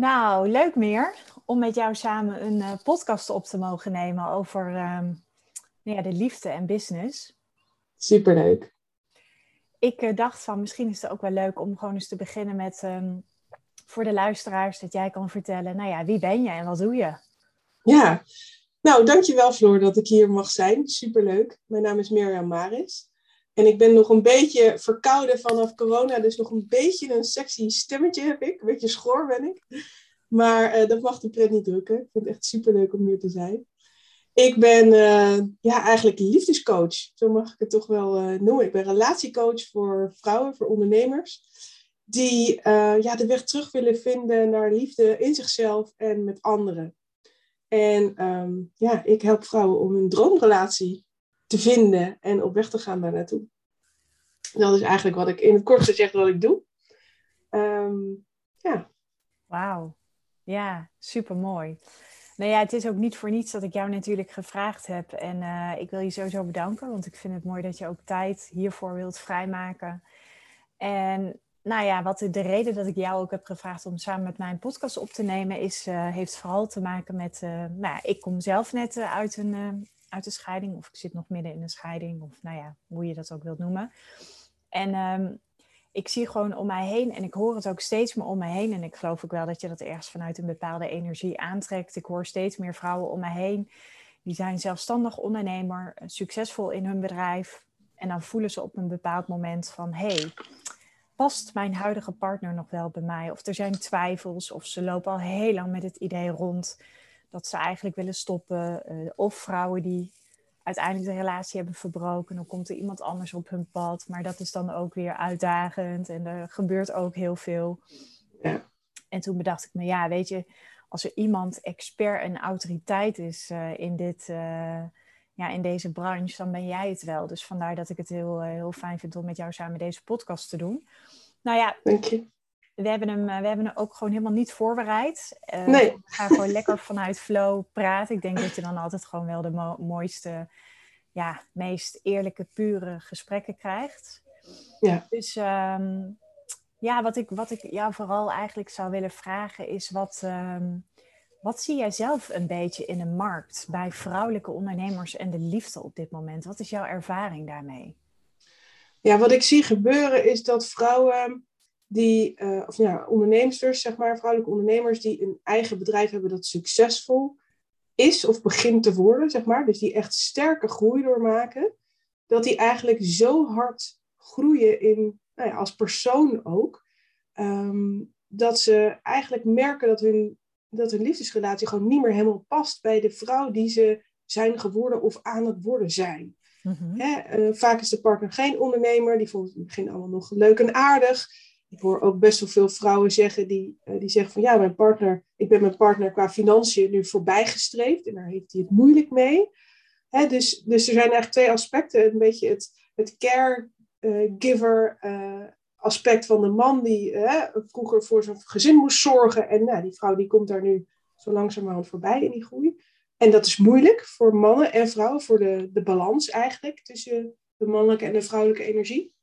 Nou, leuk meer om met jou samen een uh, podcast op te mogen nemen over uh, ja, de liefde en business. Superleuk. Ik uh, dacht van misschien is het ook wel leuk om gewoon eens te beginnen met um, voor de luisteraars dat jij kan vertellen, nou ja, wie ben je en wat doe je? Ja, nou dankjewel Floor dat ik hier mag zijn. Superleuk. Mijn naam is Mirjam Maris. En ik ben nog een beetje verkouden vanaf corona, dus nog een beetje een sexy stemmetje heb ik. Een beetje schor ben ik. Maar uh, dat mag de pret niet drukken. Ik vind het echt superleuk om hier te zijn. Ik ben uh, ja, eigenlijk liefdescoach, zo mag ik het toch wel uh, noemen. Ik ben relatiecoach voor vrouwen, voor ondernemers. Die ja, de weg terug willen vinden naar liefde in zichzelf en met anderen. En um, ja, ik help vrouwen om hun droomrelatie te vinden en op weg te gaan daar naartoe. Dat is eigenlijk wat ik in het kort gezegd wat ik doe. Um, ja. Wauw. Ja, super mooi. Nou ja, het is ook niet voor niets dat ik jou natuurlijk gevraagd heb. En uh, ik wil je sowieso bedanken, want ik vind het mooi dat je ook tijd hiervoor wilt vrijmaken. En nou ja, wat de, de reden dat ik jou ook heb gevraagd om samen met mij een podcast op te nemen, is, uh, heeft vooral te maken met, uh, nou ik kom zelf net uit een uit de scheiding. Of ik zit nog midden in een scheiding. Of nou ja, hoe je dat ook wilt noemen. En um, ik zie gewoon om mij heen. En ik hoor het ook steeds meer om mij heen. En ik geloof ook wel dat je dat ergens vanuit een bepaalde energie aantrekt. Ik hoor steeds meer vrouwen om mij heen. Die zijn zelfstandig ondernemer. Succesvol in hun bedrijf. En dan voelen ze op een bepaald moment van... Hey, past mijn huidige partner nog wel bij mij? Of er zijn twijfels. Of ze lopen al heel lang met het idee rond dat ze eigenlijk willen stoppen. Uh, of vrouwen die uiteindelijk de relatie hebben verbroken. Dan komt er iemand anders op hun pad. Maar dat is dan ook weer uitdagend. En er gebeurt ook heel veel. Ja. En toen bedacht ik me, ja, weet je, als er iemand expert en autoriteit is uh, in, dit, uh, ja, in deze branche, dan ben jij het wel. Dus vandaar dat ik het heel, heel fijn vind om met jou samen deze podcast te doen. Nou ja, Dank je we hebben, hem, we hebben hem ook gewoon helemaal niet voorbereid. Uh, nee. We gaan gewoon lekker vanuit flow praten. Ik denk dat je dan altijd gewoon wel de mo mooiste, ja, meest eerlijke, pure gesprekken krijgt. Ja. Dus um, ja, wat ik, wat ik jou vooral eigenlijk zou willen vragen is: wat, um, wat zie jij zelf een beetje in de markt bij vrouwelijke ondernemers en de liefde op dit moment? Wat is jouw ervaring daarmee? Ja, wat ik zie gebeuren is dat vrouwen die, uh, of ja, ondernemers, zeg maar, vrouwelijke ondernemers die een eigen bedrijf hebben dat succesvol is of begint te worden, zeg maar, dus die echt sterke groei doormaken, dat die eigenlijk zo hard groeien in, nou ja, als persoon ook, um, dat ze eigenlijk merken dat hun, dat hun liefdesrelatie gewoon niet meer helemaal past bij de vrouw die ze zijn geworden of aan het worden zijn. Hè? Uh, vaak is de partner geen ondernemer, die vond het in het begin allemaal nog leuk en aardig ik hoor ook best wel veel vrouwen zeggen die, uh, die zeggen van ja, mijn partner, ik ben mijn partner qua financiën nu voorbijgestreefd en daar heeft hij het moeilijk mee. Hè, dus, dus er zijn eigenlijk twee aspecten. Een beetje het, het caregiver uh, aspect van de man die vroeger voor zijn gezin moest zorgen. En nou, die vrouw die komt daar nu zo langzamerhand voorbij in die groei. En dat is moeilijk voor mannen en vrouwen, voor de, de balans eigenlijk tussen de mannelijke en de vrouwelijke energie.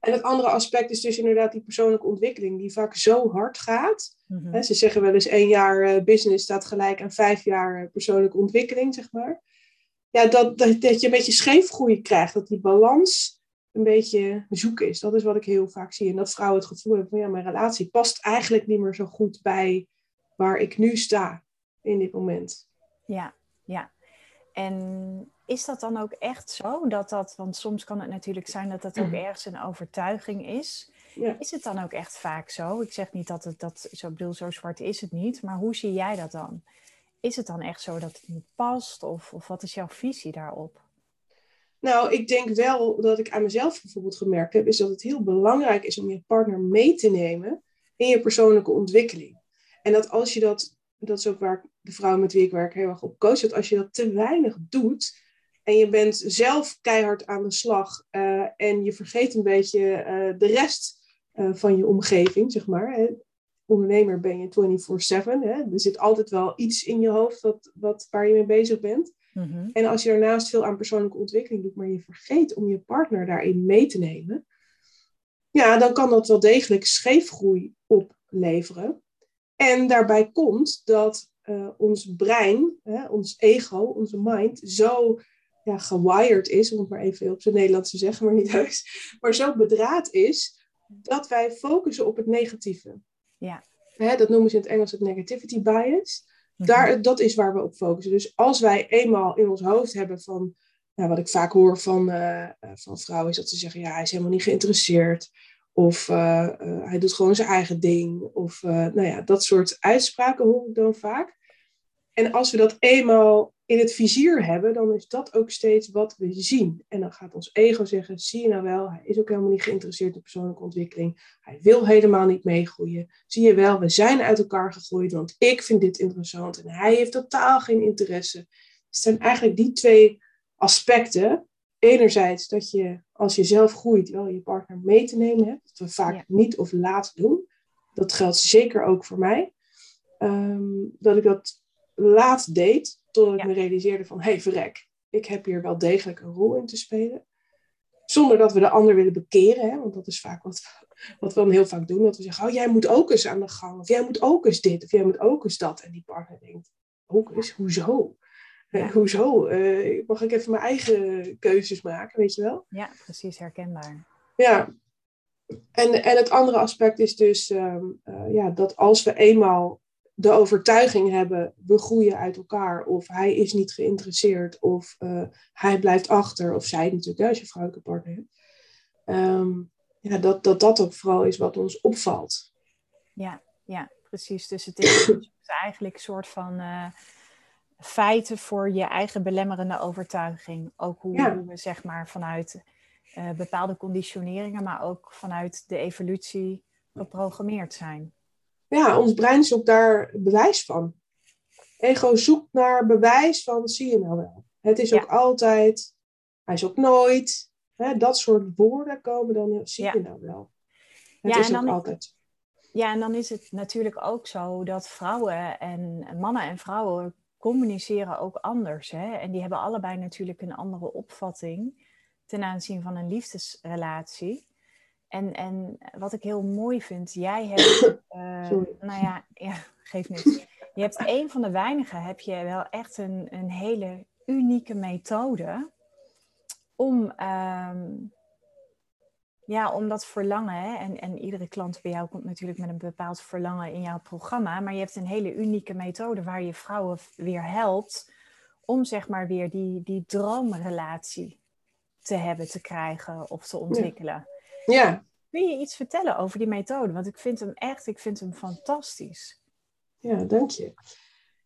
En het andere aspect is dus inderdaad die persoonlijke ontwikkeling, die vaak zo hard gaat. Mm ze zeggen wel eens één jaar uh, business staat gelijk aan vijf jaar uh, persoonlijke ontwikkeling, zeg maar. Ja, dat, dat, dat je een beetje scheefgroei krijgt, dat die balans een beetje zoek is. Dat is wat ik heel vaak zie. En dat vrouwen het gevoel hebben van ja, mijn relatie past eigenlijk niet meer zo goed bij waar ik nu sta in dit moment. Ja, ja. En is dat dan ook echt zo? Dat dat, want soms kan het natuurlijk zijn dat dat ook ergens een overtuiging is. Ja. Is het dan ook echt vaak zo? Ik zeg niet dat het dat, zo bedoel, zo zwart is het niet, maar hoe zie jij dat dan? Is het dan echt zo dat het niet past? Of, of wat is jouw visie daarop? Nou, ik denk wel dat ik aan mezelf bijvoorbeeld gemerkt heb, is dat het heel belangrijk is om je partner mee te nemen in je persoonlijke ontwikkeling. En dat als je dat, dat is ook waar de vrouw met wie ik werk heel erg op coach, dat als je dat te weinig doet, en je bent zelf keihard aan de slag uh, en je vergeet een beetje uh, de rest uh, van je omgeving, zeg maar. Hè. Ondernemer ben je 24-7. Er zit altijd wel iets in je hoofd wat, wat, waar je mee bezig bent. Mm-hmm. En als je daarnaast veel aan persoonlijke ontwikkeling doet, maar je vergeet om je partner daarin mee te nemen, ja, dan kan dat wel degelijk scheefgroei opleveren. En daarbij komt dat uh, ons brein, hè, ons ego, onze mind, zo ja, gewired is, om het maar even op zijn Nederlands te zeggen, maar niet heus, maar zo bedraad is, dat wij focussen op het negatieve. Ja. Hè, dat noemen ze in het Engels het negativity bias. Mhm. Daar, dat is waar we op focussen. Dus als wij eenmaal in ons hoofd hebben van, nou, wat ik vaak hoor van, uh, van vrouwen, is dat ze zeggen, ja, hij is helemaal niet geïnteresseerd. Of uh, hij doet gewoon zijn eigen ding. Of nou ja, dat soort uitspraken hoor ik dan vaak. En als we dat eenmaal in het vizier hebben, dan is dat ook steeds wat we zien. En dan gaat ons ego zeggen: zie je nou wel, hij is ook helemaal niet geïnteresseerd in persoonlijke ontwikkeling. Hij wil helemaal niet meegroeien. Zie je wel, we zijn uit elkaar gegroeid, want ik vind dit interessant en hij heeft totaal geen interesse. Het zijn eigenlijk die twee aspecten. Enerzijds dat je als je zelf groeit wel je partner mee te nemen hebt. Dat we vaak niet of laat doen. Dat geldt zeker ook voor mij. Ehm, dat ik dat laat deed, totdat ik me realiseerde van, hé hey, verrek, ik heb hier wel degelijk een rol in te spelen. Zonder dat we de ander willen bekeren, hè, want dat is vaak wat, wat we dan heel vaak doen. Dat we zeggen, oh jij moet ook eens aan de gang, of jij moet ook eens dit, of jij moet ook eens dat. En die partner denkt, ook eens, hoezo? Ja. hoezo? Uh, mag ik even mijn eigen keuzes maken, weet je wel? Ja, precies, herkenbaar. Ja, en, en het andere aspect is dus uh, uh, ja, dat als we eenmaal de overtuiging hebben, we groeien uit elkaar, of hij is niet geïnteresseerd, of uh, hij blijft achter, of zij natuurlijk, als je vrouwelijke partner hebt. Um, ja, dat, dat dat ook vooral is wat ons opvalt. Ja, ja precies. Dus het is eigenlijk een soort van feiten voor je eigen belemmerende overtuiging. Ook hoe, ja. we zeg maar vanuit uh, bepaalde conditioneringen, maar ook vanuit de evolutie geprogrammeerd zijn ja, ons brein zoekt daar bewijs van. Ego zoekt naar bewijs van, zie je nou wel. Het is ook altijd, hij is ook nooit. Hè, dat soort woorden komen dan, zie je nou wel. Het ja, is ook altijd. Ja, en dan is het natuurlijk ook zo dat vrouwen en mannen en vrouwen communiceren ook anders. Hè? En die hebben allebei natuurlijk een andere opvatting ten aanzien van een liefdesrelatie. En, en wat ik heel mooi vind, jij hebt, uh, nou ja, ja, geef niks. Je hebt een van de weinigen, heb je wel echt een, een hele unieke methode om, um, ja, om dat verlangen, hè, en, en iedere klant bij jou komt natuurlijk met een bepaald verlangen in jouw programma, maar je hebt een hele unieke methode waar je vrouwen weer helpt om zeg maar weer die, die droomrelatie te hebben, te krijgen of te ontwikkelen. Ja. Kun je iets vertellen over die methode? Want ik vind hem echt, ik vind hem fantastisch. Ja, dank je.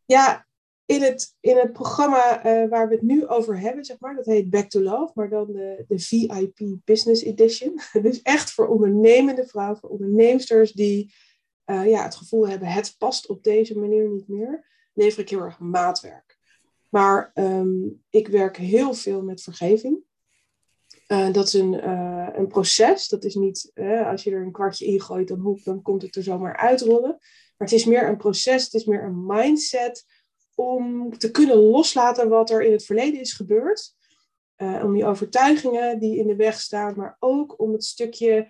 Ja, in het, in het programma uh, waar we het nu over hebben, zeg maar, dat heet Back to Love, maar dan de, de VIP Business Edition. dus echt voor ondernemende vrouwen, voor onderneemsters die uh, ja, het gevoel hebben, het past op deze manier niet meer, lever ik heel erg maatwerk. Maar um, ik werk heel veel met vergeving. Uh, dat is een, een proces. Dat is niet als je er een kwartje in gooit, dan, hoek, dan komt het er zomaar uitrollen. Maar het is meer een proces, het is meer een mindset om te kunnen loslaten wat er in het verleden is gebeurd. om die overtuigingen die in de weg staan, maar ook om het stukje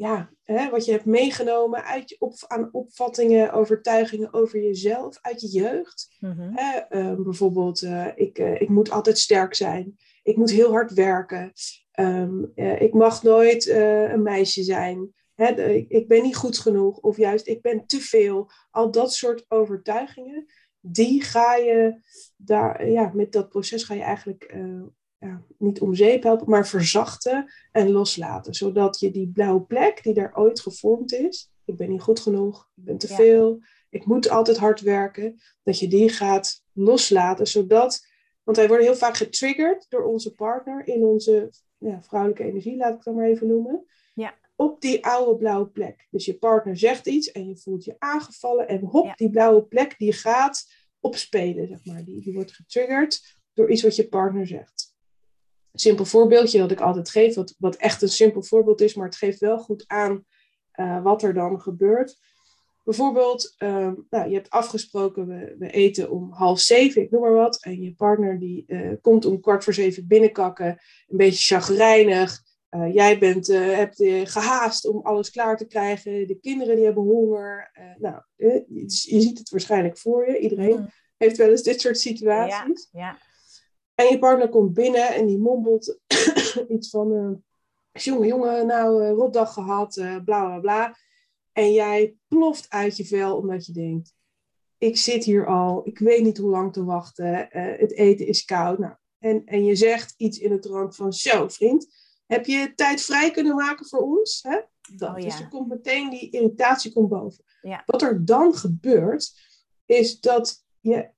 ja, hè, wat je hebt meegenomen uit je op, aan opvattingen, overtuigingen over jezelf uit je jeugd. Mm bijvoorbeeld, ik, ik moet altijd sterk zijn. Ik moet heel hard werken. Um, ik mag nooit een meisje zijn. Hè, ik ben niet goed genoeg. Of juist, ik ben te veel. Al dat soort overtuigingen. Die ga je daar, ja, met dat proces ga je eigenlijk uh, ja, niet om zeep helpen, maar verzachten en loslaten. Zodat je die blauwe plek die daar ooit gevormd is. Ik ben niet goed genoeg. Ik ben te ja. veel. Ik moet altijd hard werken. Dat je die gaat loslaten. Zodat, want wij worden heel vaak getriggerd door onze partner in onze ja, vrouwelijke energie, laat ik het dan maar even noemen. Ja. Op die oude blauwe plek. Dus je partner zegt iets en je voelt je aangevallen. En hop, ja. die blauwe plek die gaat opspelen, zeg maar. Die, die wordt getriggerd door iets wat je partner zegt. Een simpel voorbeeldje dat ik altijd geef, wat, wat echt een simpel voorbeeld is, maar het geeft wel goed aan uh, wat er dan gebeurt. Bijvoorbeeld, um, nou, je hebt afgesproken, we, we, eten om half zeven, ik noem maar wat. En je partner die uh, komt om kwart voor zeven binnenkakken, een beetje chagrijnig. Eh, jij bent, uh, hebt gehaast om alles klaar te krijgen. De kinderen die hebben honger. nou, je, je, ziet het waarschijnlijk voor je. Iedereen mm. heeft wel eens dit soort situaties. Ja, ja. En je partner komt binnen en die mompelt iets van... jongen, jongen, nou, rotdag gehad, bla, bla, bla. En jij ploft uit je vel omdat je denkt... Ik zit hier al, ik weet niet hoe lang te wachten. het eten is koud. Nou, en, en je zegt iets in het rand van... Zo, vriend heb je tijd vrij kunnen maken voor ons? Hè? Dat. Oh, dus er komt meteen die irritatie komt boven. Ja. Wat er dan gebeurt, is dat je,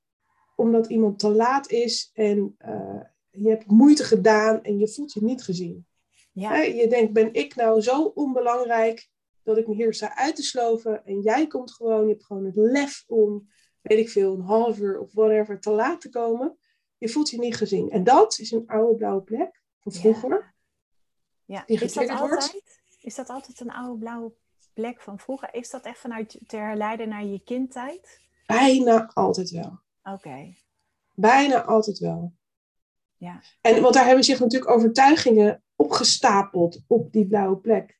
omdat iemand te laat is en uh, je hebt moeite gedaan en je voelt je niet gezien. Ja. Hè? Je denkt, ben ik nou zo onbelangrijk dat ik me hier sta uit te sloven en jij komt gewoon, je hebt gewoon het lef om, weet ik veel, een half uur of whatever te laat te komen. Je voelt je niet gezien. En dat is een oude blauwe plek van vroeger. Ja. Is, dat altijd, is dat altijd een oude blauwe plek van vroeger? Is dat echt vanuit te herleiden naar je kindtijd? Bijna altijd wel. Oké. Bijna altijd wel. Ja. En want daar hebben zich natuurlijk overtuigingen opgestapeld op die blauwe plek.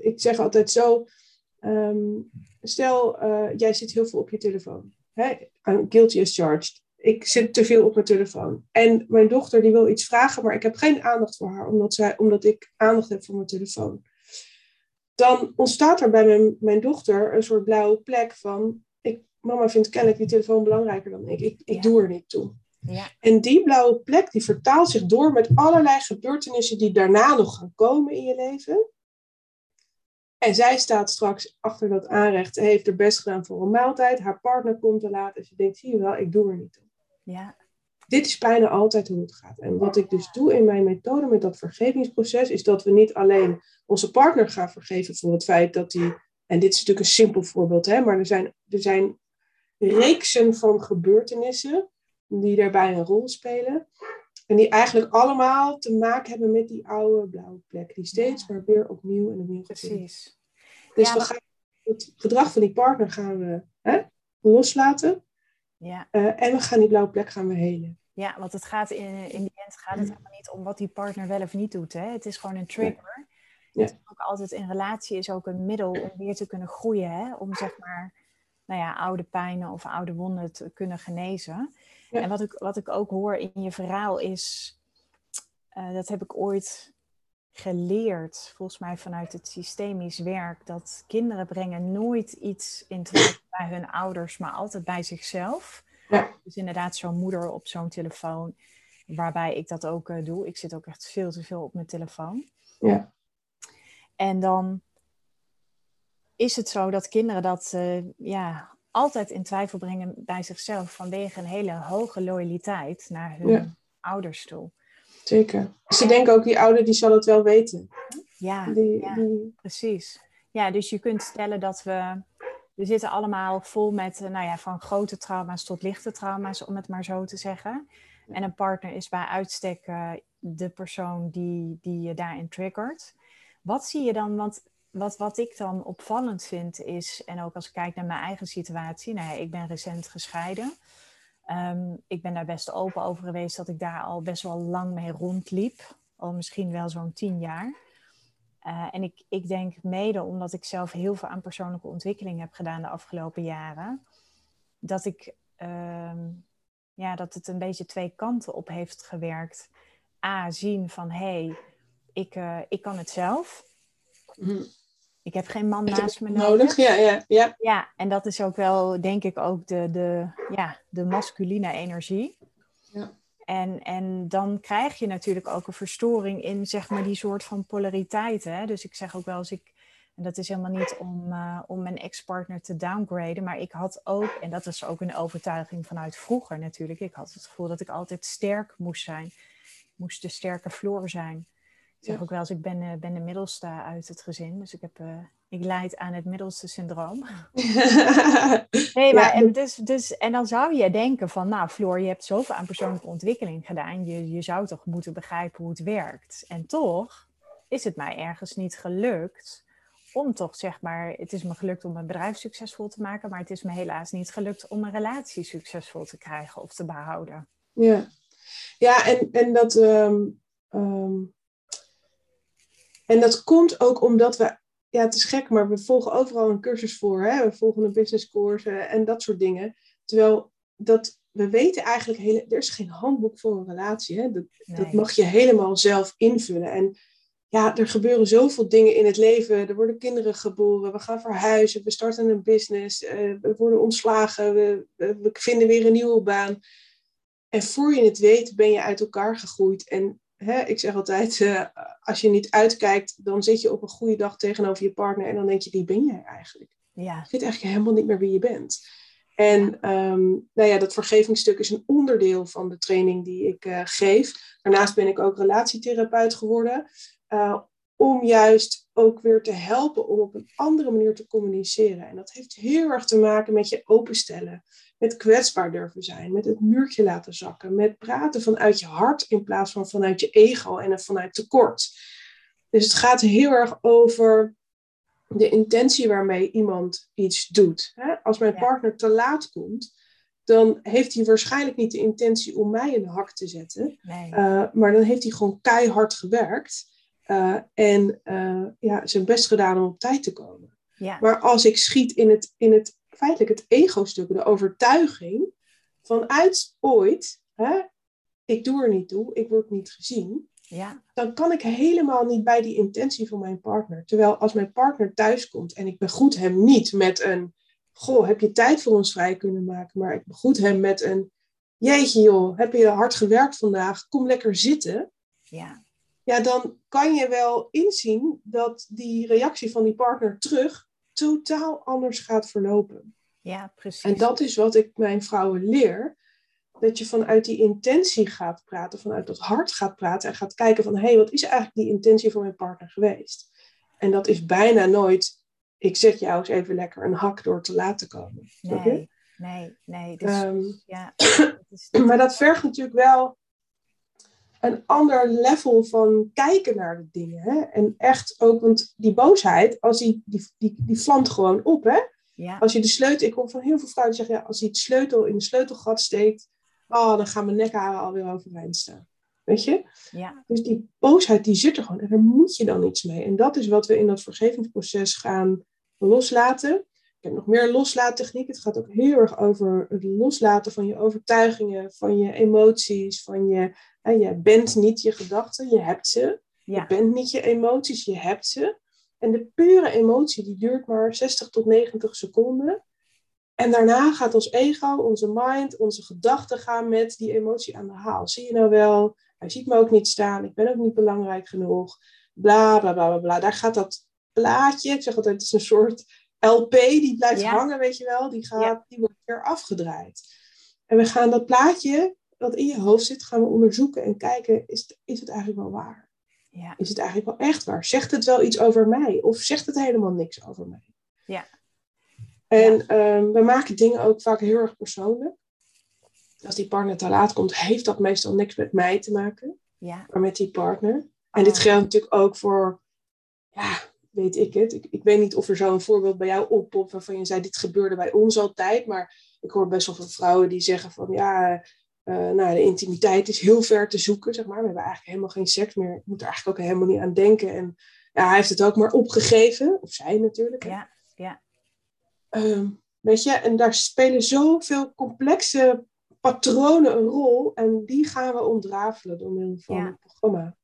Ik zeg altijd zo, ehm, stel uh, jij zit heel veel op je telefoon. I'm guilty as charged ik zit te veel op mijn telefoon. En mijn dochter die wil iets vragen, maar ik heb geen aandacht voor haar, omdat, zij, omdat ik aandacht heb voor mijn telefoon. Dan ontstaat er bij mijn, mijn dochter een soort blauwe plek van, ik, mama vindt kennelijk die telefoon belangrijker dan ik. Ik, ik doe er niet toe. Ja. En die blauwe plek die vertaalt zich door met allerlei gebeurtenissen die daarna nog gaan komen in je leven. En zij staat straks achter dat aanrecht, heeft er best gedaan voor een maaltijd. Haar partner komt te laat en ze denkt, zie je wel, ik doe er niet toe. Ja. Dit is bijna altijd hoe het gaat. En wat ik dus doe in mijn methode met dat vergevingsproces, is dat we niet alleen onze partner gaan vergeven voor het feit dat hij, en dit is natuurlijk een simpel voorbeeld, hè, maar er zijn, er zijn reeksen van gebeurtenissen die daarbij een rol spelen. En die eigenlijk allemaal te maken hebben met die oude blauwe plek, die steeds maar weer opnieuw en opnieuw Precies. Dus we gaan het gedrag van die partner gaan we hè, loslaten. Ja. Uh, en we gaan die blauwe plek gaan we helen. Ja, want het gaat in, in die end gaat het helemaal niet om wat die partner wel of niet doet. Hè? Het is gewoon een trigger. Ja. Het is ook altijd in relatie is ook een middel om weer te kunnen groeien. Hè? Om zeg maar, nou ja, oude pijnen of oude wonden te kunnen genezen. Ja. En wat ik, wat ik ook hoor in je verhaal is, uh, dat heb ik ooit geleerd, volgens mij vanuit het systemisch werk, dat kinderen brengen nooit iets in twijfel bij hun ouders, maar altijd bij zichzelf. Ja. Dus inderdaad, zo'n moeder op zo'n telefoon, waarbij ik dat ook uh, doe. Ik zit ook echt veel te veel op mijn telefoon. Ja. En dan is het zo dat kinderen dat uh, ja, altijd in twijfel brengen bij zichzelf vanwege een hele hoge loyaliteit naar hun Ja. ouders toe. Zeker. Ze denken ook, die ouder die zal het wel weten. Ja, Die, ja. die- precies. Ja, dus je kunt stellen dat we. We zitten allemaal vol met, eh, nou ja, van grote trauma's tot lichte trauma's, om het maar zo te zeggen. En een partner is bij uitstek eh, de persoon die, die je daarin triggert. Wat zie je dan? Want wat, wat ik dan opvallend vind is, en ook als ik kijk naar mijn eigen situatie, nou ik ben recent gescheiden. Ehm, ik ben daar best open over geweest dat ik daar al best wel lang mee rondliep. Al misschien wel zo'n tien jaar. Uh, en ik, ik denk mede omdat ik zelf heel veel aan persoonlijke ontwikkeling heb gedaan de afgelopen jaren, dat ik ehm, ja, dat het een beetje twee kanten op heeft gewerkt. A, zien van hé, hey, ik, uh, ik kan het zelf. Mhm. Ik heb geen man naast me nodig. nodig. Ja, ja, ja. Ja, en dat is ook wel, denk ik, ook de, de, ja, de masculine energie. Ja. En, en dan krijg je natuurlijk ook een verstoring in, zeg maar, die soort van polariteit. Hè? Dus ik zeg ook wel eens, ik, en dat is helemaal niet om, uh, om mijn ex-partner te downgraden, maar ik had ook, en dat is ook een overtuiging vanuit vroeger natuurlijk, ik had het gevoel dat ik altijd sterk moest zijn. Ik moest de sterke Floor zijn. Ik zeg ook wel eens, ik ben, uh, ben de middelste uit het gezin, dus ik, heb, uh, ik leid aan het middelste syndroom. Nee, maar Ja, en, dus, dus, en dan zou je denken van, nou Floor, je hebt zoveel aan persoonlijke ontwikkeling gedaan. Je, je zou toch moeten begrijpen hoe het werkt. En toch is het mij ergens niet gelukt om toch, zeg maar, het is me gelukt om mijn bedrijf succesvol te maken, maar het is me helaas niet gelukt om een relatie succesvol te krijgen of te behouden. Ja, ja en, en dat. ehm, ehm, En dat komt ook omdat we, ja, het is gek, maar we volgen overal een cursus voor. Hè? We volgen een business course en dat soort dingen. Terwijl dat, we weten eigenlijk, hele, er is geen handboek voor een relatie. Hè? Dat, dat mag je helemaal zelf invullen. En ja, er gebeuren zoveel dingen in het leven. Er worden kinderen geboren, we gaan verhuizen, we starten een business, uh, we worden ontslagen, we, we, vinden weer een nieuwe baan. En voor je het weet, ben je uit elkaar gegroeid. En hè, ik zeg altijd, uh, als je niet uitkijkt, dan zit je op een goede dag tegenover je partner en dan denk je, wie ben jij eigenlijk? Ja. Je weet eigenlijk helemaal niet meer wie je bent. En um, nou ja, dat vergevingsstuk is een onderdeel van de training die ik uh, geef. Daarnaast ben ik ook relatietherapeut geworden. Uh, om juist ook weer te helpen om op een andere manier te communiceren. En dat heeft heel erg te maken met je openstellen, met kwetsbaar durven zijn, met het muurtje laten zakken, met praten vanuit je hart in plaats van vanuit je ego en vanuit tekort. Dus het gaat heel erg over de intentie waarmee iemand iets doet. Als mijn partner te laat komt, dan heeft hij waarschijnlijk niet de intentie om mij een hak te zetten. Nee. Uh, maar dan heeft hij gewoon keihard gewerkt. Uh, en uh, ja, zijn best gedaan om op tijd te komen. Ja. Maar als ik schiet in het, in het feitelijk het ego-stuk, de overtuiging vanuit ooit, hè, ik doe er niet toe, ik word niet gezien, ja. dan kan ik helemaal niet bij die intentie van mijn partner. Terwijl als mijn partner thuiskomt en ik begroet hem niet met een, goh, heb je tijd voor ons vrij kunnen maken, maar ik begroet hem met een, jeetje joh, heb je hard gewerkt vandaag, kom lekker zitten. Ja ja, dan kan je wel inzien dat die reactie van die partner terug totaal anders gaat verlopen. Ja, precies. En dat is wat ik mijn vrouwen leer. Dat je vanuit die intentie gaat praten, vanuit dat hart gaat praten en gaat kijken van hé, hey, wat is eigenlijk die intentie van mijn partner geweest? En dat is bijna nooit, ik zet jou eens even lekker een hak door te laten komen. Nee, nee, nee. Dus, um, ja, maar dat vergt natuurlijk wel een ander level van kijken naar de dingen. Hè? En echt ook, want die boosheid, als die, die, die, die vlamt gewoon op. Hè? Ja. Als je de sleutel, ik hoor van heel veel vrouwen zeggen, ja, als je het sleutel in de sleutelgat steekt, oh, dan gaan mijn nekharen alweer overeind staan. Weet je? Ja. Dus die boosheid, die zit er gewoon en daar moet je dan iets mee. En dat is wat we in dat vergevingsproces gaan loslaten. Ik heb nog meer loslaattechniek. Het gaat ook heel erg over het loslaten van je overtuigingen, van je emoties, van je je bent niet je gedachten, je hebt ze. Je bent niet je emoties, je hebt ze. En de pure emotie die duurt maar 60 tot 90 seconden. En daarna gaat ons ego, onze mind, onze gedachten gaan met die emotie aan de haal. Zie je nou wel, hij ziet me ook niet staan, ik ben ook niet belangrijk genoeg. Bla bla bla bla. Daar gaat dat plaatje, ik zeg altijd, het is een soort LP die blijft hangen, weet je wel. Die, gaat, die wordt weer afgedraaid. En we gaan dat plaatje wat in je hoofd zit, gaan we onderzoeken en kijken, is het, is het eigenlijk wel waar? Ja. Is het eigenlijk wel echt waar? Zegt het wel iets over mij? Of zegt het helemaal niks over mij? Ja. En ehm, we maken dingen ook vaak heel erg persoonlijk. Als die partner te laat komt, heeft dat meestal niks met mij te maken, ja. maar met die partner. En dit oh. geldt natuurlijk ook voor, ja, weet ik het. Ik, ik weet niet of er zo'n voorbeeld bij jou oppopt waarvan je zei, dit gebeurde bij ons altijd. Maar ik hoor best wel veel vrouwen die zeggen van, ja, uh, nou, de intimiteit is heel ver te zoeken, zeg maar. We hebben eigenlijk helemaal geen seks meer. Ik moet er eigenlijk ook helemaal niet aan denken. En ja, hij heeft het ook maar opgegeven. Of zij natuurlijk. Ja, ja. Uh, weet je, en daar spelen zoveel complexe patronen een rol. En die gaan we ontrafelen door middel van het programma.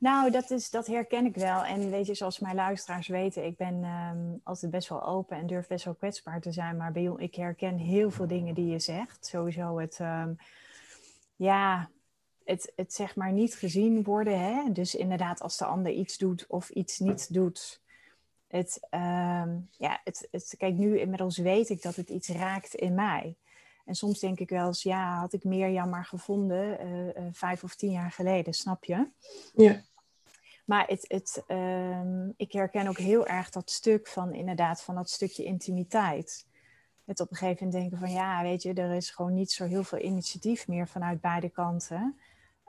Nou, dat, is, dat herken ik wel. En weet je, zoals mijn luisteraars weten, ik ben um, altijd best wel open en durf best wel kwetsbaar te zijn. Maar bij ik herken heel veel dingen die je zegt. Sowieso het... Um, ja, het, het zeg maar niet gezien worden. Hè? Dus inderdaad, als de ander iets doet of iets niet doet. Het, um, ja, het, het, kijk, nu inmiddels weet ik dat het iets raakt in mij. En soms denk ik wel eens, ja, had ik meer jammer gevonden uh, uh, vijf of tien jaar geleden, snap je? Ja. Maar het, het, um, ik herken ook heel erg dat stuk van inderdaad, van dat stukje intimiteit het op een gegeven moment denken van ja, weet je, er is gewoon niet zo heel veel initiatief meer vanuit beide kanten.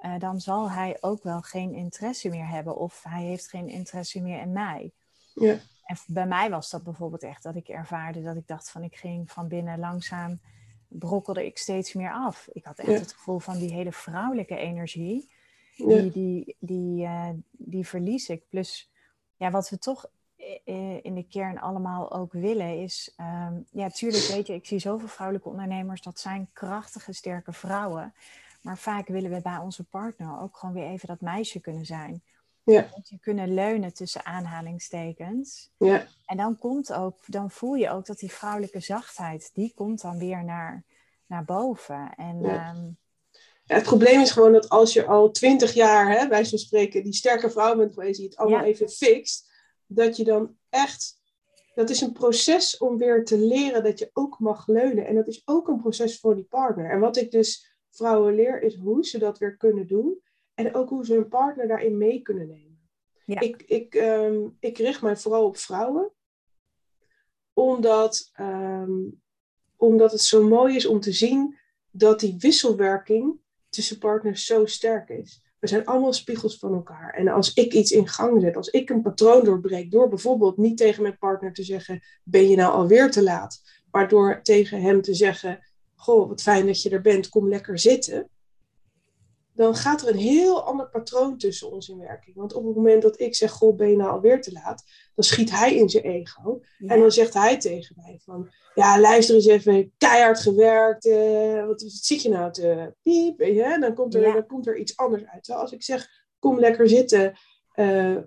Uh, dan zal hij ook wel geen interesse meer hebben of hij heeft geen interesse meer in mij. Ja. En bij mij was dat bijvoorbeeld echt dat ik ervaarde dat ik dacht van ik ging van binnen langzaam brokkelde ik steeds meer af. Ik had echt het gevoel van die hele vrouwelijke energie, die, die, die, uh, die verlies ik. Plus ja, wat we toch in de kern allemaal ook willen, is, ehm, ja, tuurlijk weet je, ik zie zoveel vrouwelijke ondernemers, dat zijn krachtige, sterke vrouwen. Maar vaak willen we bij onze partner ook gewoon weer even dat meisje kunnen zijn. Ja. Je kunnen leunen tussen aanhalingstekens. Ja. En dan komt ook, dan voel je ook dat die vrouwelijke zachtheid, die komt dan weer naar, naar boven. En, ja. Ehm, ja, het probleem is gewoon dat als je al twintig jaar, hè, bij zo'n spreken, die sterke vrouw bent geweest, die het allemaal even fixt, dat je dan echt. Dat is een proces om weer te leren dat je ook mag leunen. En dat is ook een proces voor die partner. En wat ik dus vrouwen leer, is hoe ze dat weer kunnen doen. En ook hoe ze hun partner daarin mee kunnen nemen. Ja. Ik, ik, ehm, ik richt mij vooral op vrouwen. Omdat, ehm, omdat het zo mooi is om te zien dat die wisselwerking tussen partners zo sterk is. We zijn allemaal spiegels van elkaar. En als ik iets in gang zet, als ik een patroon doorbreek, door bijvoorbeeld niet tegen mijn partner te zeggen: Ben je nou alweer te laat? Maar door tegen hem te zeggen: Goh, wat fijn dat je er bent, kom lekker zitten dan gaat er een heel ander patroon tussen ons in werking. Want op het moment dat ik zeg, goh, ben je nou alweer te laat? Dan schiet hij in zijn ego. En dan zegt hij tegen mij van, ja, luister eens even, keihard gewerkt. Uh, wat zit je nou te piep? Dan, komt er, dan komt er iets anders uit. Terwijl als ik zeg, kom lekker zitten, uh,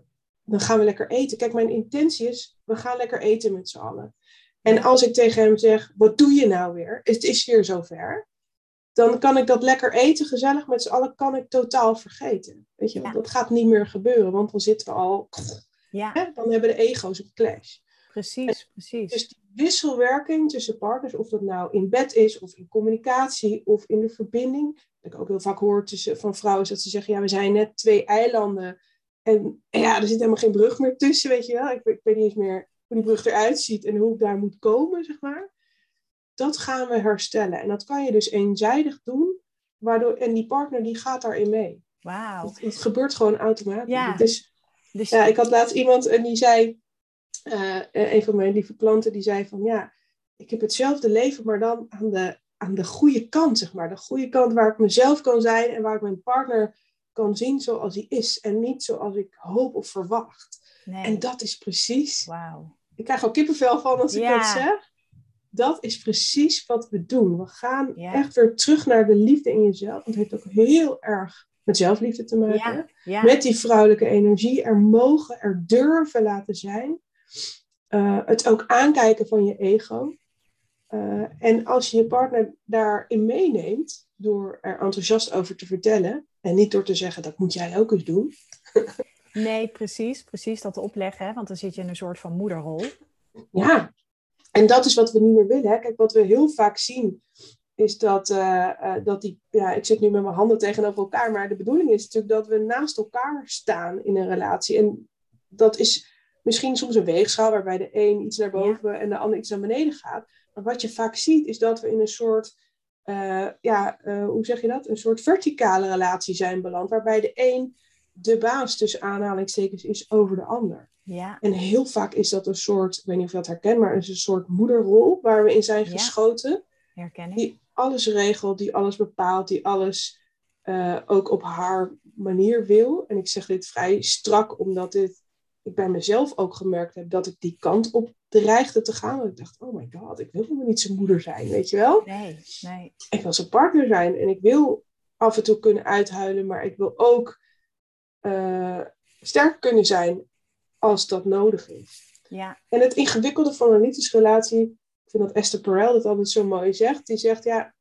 dan gaan we lekker eten. Kijk, mijn intentie is, we gaan lekker eten met z'n allen. En als ik tegen hem zeg, wat doe je nou weer? Het is weer zover dan kan ik dat lekker eten, gezellig met z'n allen, kan ik totaal vergeten. Weet je, dat gaat niet meer gebeuren, want dan zitten we al, ja. hè, dan hebben de ego's een clash. Precies, precies. Dus die wisselwerking tussen partners, of dat nou in bed is, of in communicatie, of in de verbinding. Wat ik ook heel vaak hoor tussen, van vrouwen, dat ze zeggen, ja, we zijn net twee eilanden. En, ja, er zit helemaal geen brug meer tussen, weet je wel. Ik, ik weet niet eens meer hoe die brug eruit ziet en hoe ik daar moet komen, zeg maar dat gaan we herstellen. En dat kan je dus eenzijdig doen, waardoor, en die partner die gaat daarin mee. Wauw. Het, gebeurt gewoon automatisch. Ja. Dus, ja, ik had laatst iemand en die zei, uh, een van mijn lieve klanten, die zei van ja, ik heb hetzelfde leven, maar dan aan de, aan de goede kant, zeg maar. De goede kant waar ik mezelf kan zijn en waar ik mijn partner kan zien zoals hij is. En niet zoals ik hoop of verwacht. Nee. En dat is precies. Wauw. Ik krijg al kippenvel van als ik dat zeg dat is precies wat we doen. We gaan echt weer terug naar de liefde in jezelf. Het heeft ook heel erg met zelfliefde te maken. Met die vrouwelijke energie. Er mogen, er durven laten zijn. Uh, het ook aankijken van je ego. Uh, en als je je partner daarin meeneemt, door er enthousiast over te vertellen, en niet door te zeggen dat moet jij ook eens doen. nee, precies, precies dat opleggen, want dan zit je in een soort van moederrol. Ja, en dat is wat we niet meer willen. Hè? Kijk, wat we heel vaak zien, is dat, uh, uh, dat die, ja, ik zit nu met mijn handen tegenover elkaar, maar de bedoeling is natuurlijk dat we naast elkaar staan in een relatie. En dat is misschien soms een weegschaal waarbij de een iets naar boven en de ander iets naar beneden gaat. Maar wat je vaak ziet, is dat we in een soort, uh, ja, hoe zeg je dat? Een soort verticale relatie zijn beland, waarbij de een de baas tussen aanhalingstekens is over de ander. Ja. En heel vaak is dat een soort, ik weet niet of je dat herkent, maar is een soort moederrol waar we in zijn geschoten. Herken ik. Die alles regelt, die alles bepaalt, die alles uh, ook op haar manier wil. En ik zeg dit vrij strak, omdat dit, ik bij mezelf ook gemerkt heb dat ik die kant op dreigde te gaan. Dat ik dacht, oh my god, ik wil helemaal niet zijn moeder zijn, weet je wel? Nee, nee. Ik wil zijn partner zijn en ik wil af en toe kunnen uithuilen, maar ik wil ook uh, sterk kunnen zijn als dat nodig is. Ja. En het ingewikkelde van een liefdesrelatie, ik vind dat Esther Perel dat altijd zo mooi zegt, die zegt ja,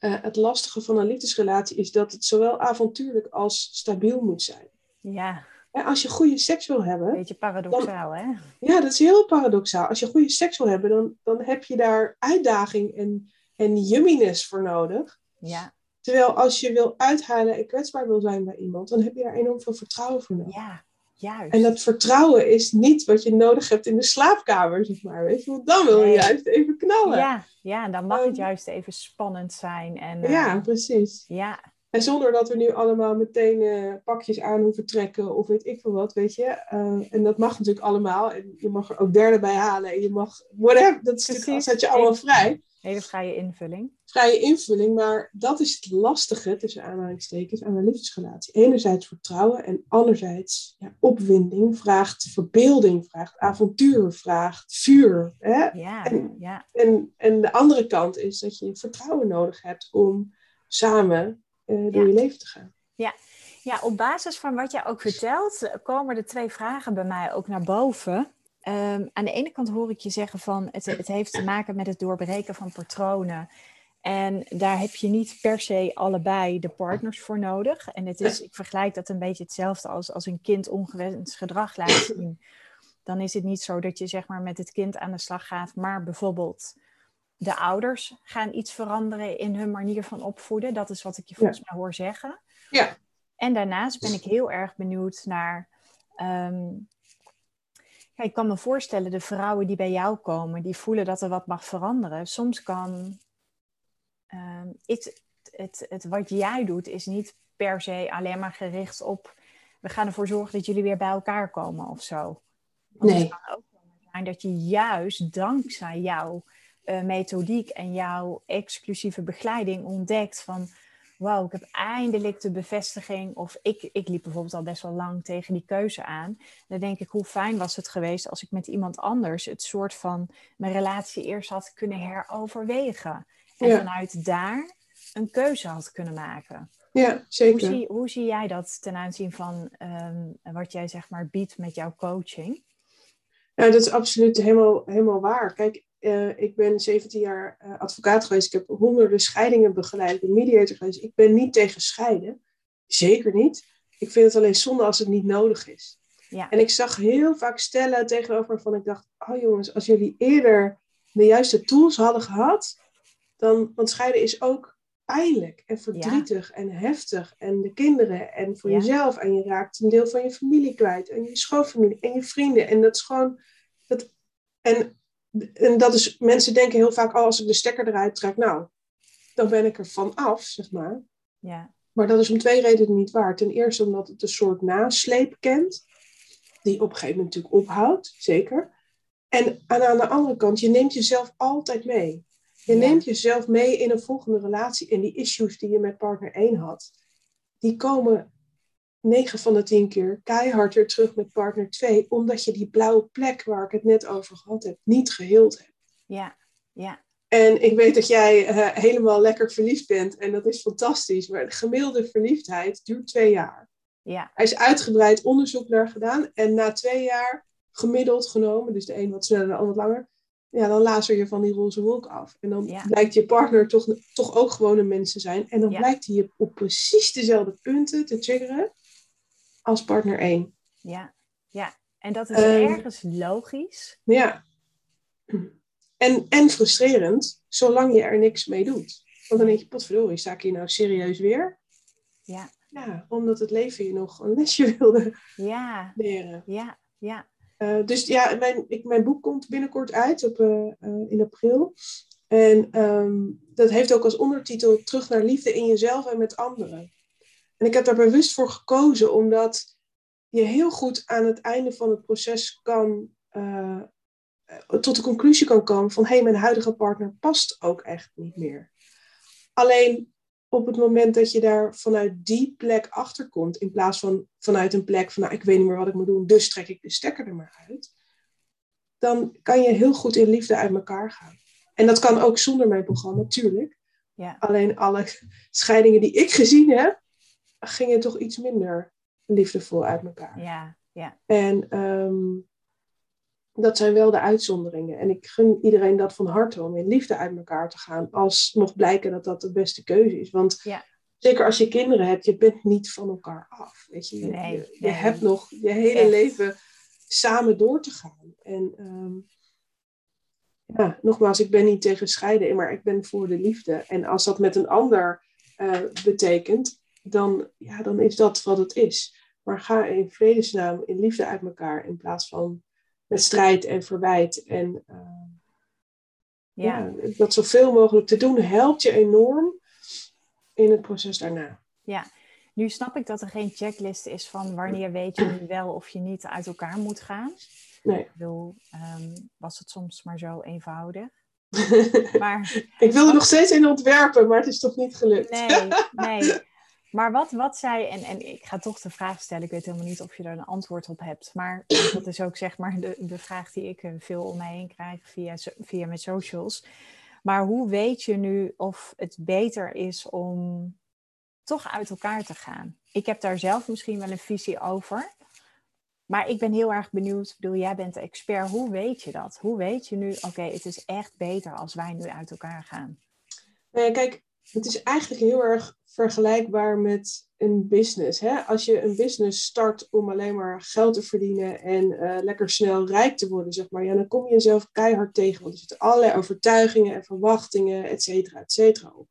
uh, het lastige van een liefdesrelatie is dat het zowel avontuurlijk als stabiel moet zijn. Ja. ja als je goede seks wil hebben. Beetje paradoxaal, hè? Ja, dat is heel paradoxaal. Als je goede seks wil hebben, dan, dan heb je daar uitdaging en, en yumminess voor nodig. Ja. Terwijl als je wil uithalen en kwetsbaar wil zijn bij iemand, dan heb je daar enorm veel vertrouwen voor nodig. Ja, juist. En dat vertrouwen is niet wat je nodig hebt in de slaapkamer, zeg maar. Weet je? Want dan wil je juist even knallen. Ja, ja en dan mag het ehm, juist even spannend zijn. En, ja, eh, precies. Ja. En zonder dat we nu allemaal meteen uh, pakjes aan hoeven trekken of weet ik veel wat, weet je. Uh, en dat mag natuurlijk allemaal. En je mag er ook derde bij halen. En je mag, whatever, dat is natuurlijk, je allemaal vrij. Hele vrije invulling. Vrije invulling, maar dat is het lastige, tussen aanhalingstekens, aan een liefdesrelatie. Enerzijds vertrouwen en anderzijds ja, opwinding vraagt verbeelding, vraagt avontuur, vraagt vuur. Hè? Ja, en, ja. En, en de andere kant is dat je vertrouwen nodig hebt om samen uh, door je leven te gaan. Ja. ja, op basis van wat jij ook vertelt, komen er twee vragen bij mij ook naar boven. Um, aan de ene kant hoor ik je zeggen van het, het heeft te maken met het doorbreken van patronen. En daar heb je niet per se allebei de partners voor nodig. En het is, ik vergelijk dat een beetje hetzelfde als als een kind ongewenst gedrag laat zien. Dan is het niet zo dat je zeg maar met het kind aan de slag gaat, maar bijvoorbeeld de ouders gaan iets veranderen in hun manier van opvoeden. Dat is wat ik je volgens mij hoor zeggen. Ja. En daarnaast ben ik heel erg benieuwd naar um, ja, ik kan me voorstellen, de vrouwen die bij jou komen, die voelen dat er wat mag veranderen. Soms kan uh, het, het, het, wat jij doet, is niet per se alleen maar gericht op we gaan ervoor zorgen dat jullie weer bij elkaar komen of zo. Want nee. het kan ook zijn dat je juist dankzij jouw uh, methodiek en jouw exclusieve begeleiding ontdekt van wauw, ik heb eindelijk de bevestiging. Of ik, ik liep bijvoorbeeld al best wel lang tegen die keuze aan. Dan denk ik, hoe fijn was het geweest als ik met iemand anders het soort van mijn relatie eerst had kunnen heroverwegen. En vanuit daar een keuze had kunnen maken. Ja, zeker. Hoe zie, hoe zie jij dat ten aanzien van um, wat jij zeg maar biedt met jouw coaching? Ja, dat is absoluut helemaal, helemaal waar. Kijk, uh, ik ben 17 jaar uh, advocaat geweest. Ik heb honderden scheidingen begeleid. Ik ben mediator geweest. Ik ben niet tegen scheiden. Zeker niet. Ik vind het alleen zonde als het niet nodig is. Ja. En ik zag heel vaak stellen tegenover waarvan ik dacht: Oh jongens, als jullie eerder de juiste tools hadden gehad, dan. Want scheiden is ook pijnlijk en verdrietig en heftig. En de kinderen en voor Ja. jezelf. En je raakt een deel van je familie kwijt. En je schoonfamilie en je vrienden. En dat is gewoon. Dat, en, en dat is. Mensen denken heel vaak: Oh, als ik de stekker eruit trek, nou, dan ben ik er van af, zeg maar. Ja, Maar dat is om twee redenen niet waar. Ten eerste omdat het een soort nasleep kent, die op een gegeven moment natuurlijk ophoudt, zeker. En aan, aan de andere kant, je neemt jezelf altijd mee. Je Ja. neemt jezelf mee in een volgende relatie. En die issues die je met partner 1 had, die komen 9 van de 10 keer keihard weer terug met partner 2, omdat je die blauwe plek waar ik het net over gehad heb, niet geheeld hebt. ja, ja, En ik weet dat jij eh, helemaal lekker verliefd bent en dat is fantastisch. Maar de gemiddelde verliefdheid duurt twee jaar. ja, Er is uitgebreid onderzoek naar gedaan. En na twee jaar gemiddeld genomen, dus de een wat sneller, de ander wat langer. Ja, dan lazer je van die roze wolk af. En dan Ja. blijkt je partner toch, toch ook gewoon een mens te zijn. En dan Ja. blijkt hij je op precies dezelfde punten te triggeren als partner 1. ja, ja. En dat is Ehm. ergens logisch. Ja. En, en frustrerend, zolang je er niks mee doet. Want dan denk je, potverdorie, sta ik hier nou serieus weer? Ja, Ja, omdat het leven je nog een lesje wilde ja, leren. ja, ja, Eh, dus ja, mijn, ik, mijn boek komt binnenkort uit op, eh, eh, in april. En ehm, dat heeft ook als ondertitel Terug naar liefde in jezelf en met anderen. En ik heb daar bewust voor gekozen, omdat je heel goed aan het einde van het proces kan, eh, tot de conclusie kan komen van hé, hey, mijn huidige partner past ook echt niet meer. Alleen op het moment dat je daar vanuit die plek achter komt, in plaats van vanuit een plek van nou, ik weet niet meer wat ik moet doen, dus trek ik de stekker er maar uit, dan kan je heel goed in liefde uit elkaar gaan. En dat kan ook zonder mijn programma, natuurlijk. ja, Alleen alle scheidingen die ik gezien heb, gingen toch iets minder liefdevol uit elkaar. ja, ja, En ehm, dat zijn wel de uitzonderingen. En ik gun iedereen dat van harte om in liefde uit elkaar te gaan. Als mocht blijken dat dat de beste keuze is. Want Ja. zeker als je kinderen hebt, je bent niet van elkaar af. Weet je, je, Nee, je, je nee. hebt nog je hele Echt. leven samen door te gaan. En ehm, ja, nogmaals, ik ben niet tegen scheiden, maar ik ben voor de liefde. En als dat met een ander eh, betekent, dan, ja, dan is dat wat het is. Maar ga in vredesnaam in liefde uit elkaar in plaats van met strijd en verwijt. En eh, ja, ja, dat zoveel mogelijk te doen helpt je enorm in het proces daarna. ja. Nu snap ik dat er geen checklist is van wanneer weet je nu wel of je niet uit elkaar moet gaan. Nee. Ik bedoel, ehm, was het soms maar zo eenvoudig. Maar, ik wilde nog steeds in ontwerpen, maar het is toch niet gelukt. Nee, nee. Maar wat, wat zij, en, en ik ga toch de vraag stellen, ik weet helemaal niet of je er een antwoord op hebt, maar dat is ook zeg maar de, de vraag die ik eh, veel om mij heen krijg via, via mijn socials. Maar hoe weet je nu of het beter is om toch uit elkaar te gaan? Ik heb daar zelf misschien wel een visie over. Maar ik ben heel erg benieuwd, ik bedoel, jij bent de expert, hoe weet je dat? Hoe weet je nu, oké, het is echt beter als wij nu uit elkaar gaan? Ja, kijk, het is eigenlijk heel erg vergelijkbaar met een business. Hè? Als je een business start om alleen maar geld te verdienen en uh, lekker snel rijk te worden, zeg maar, ja, dan kom je jezelf keihard tegen. Want er zitten allerlei overtuigingen en verwachtingen, et cetera, et cetera op.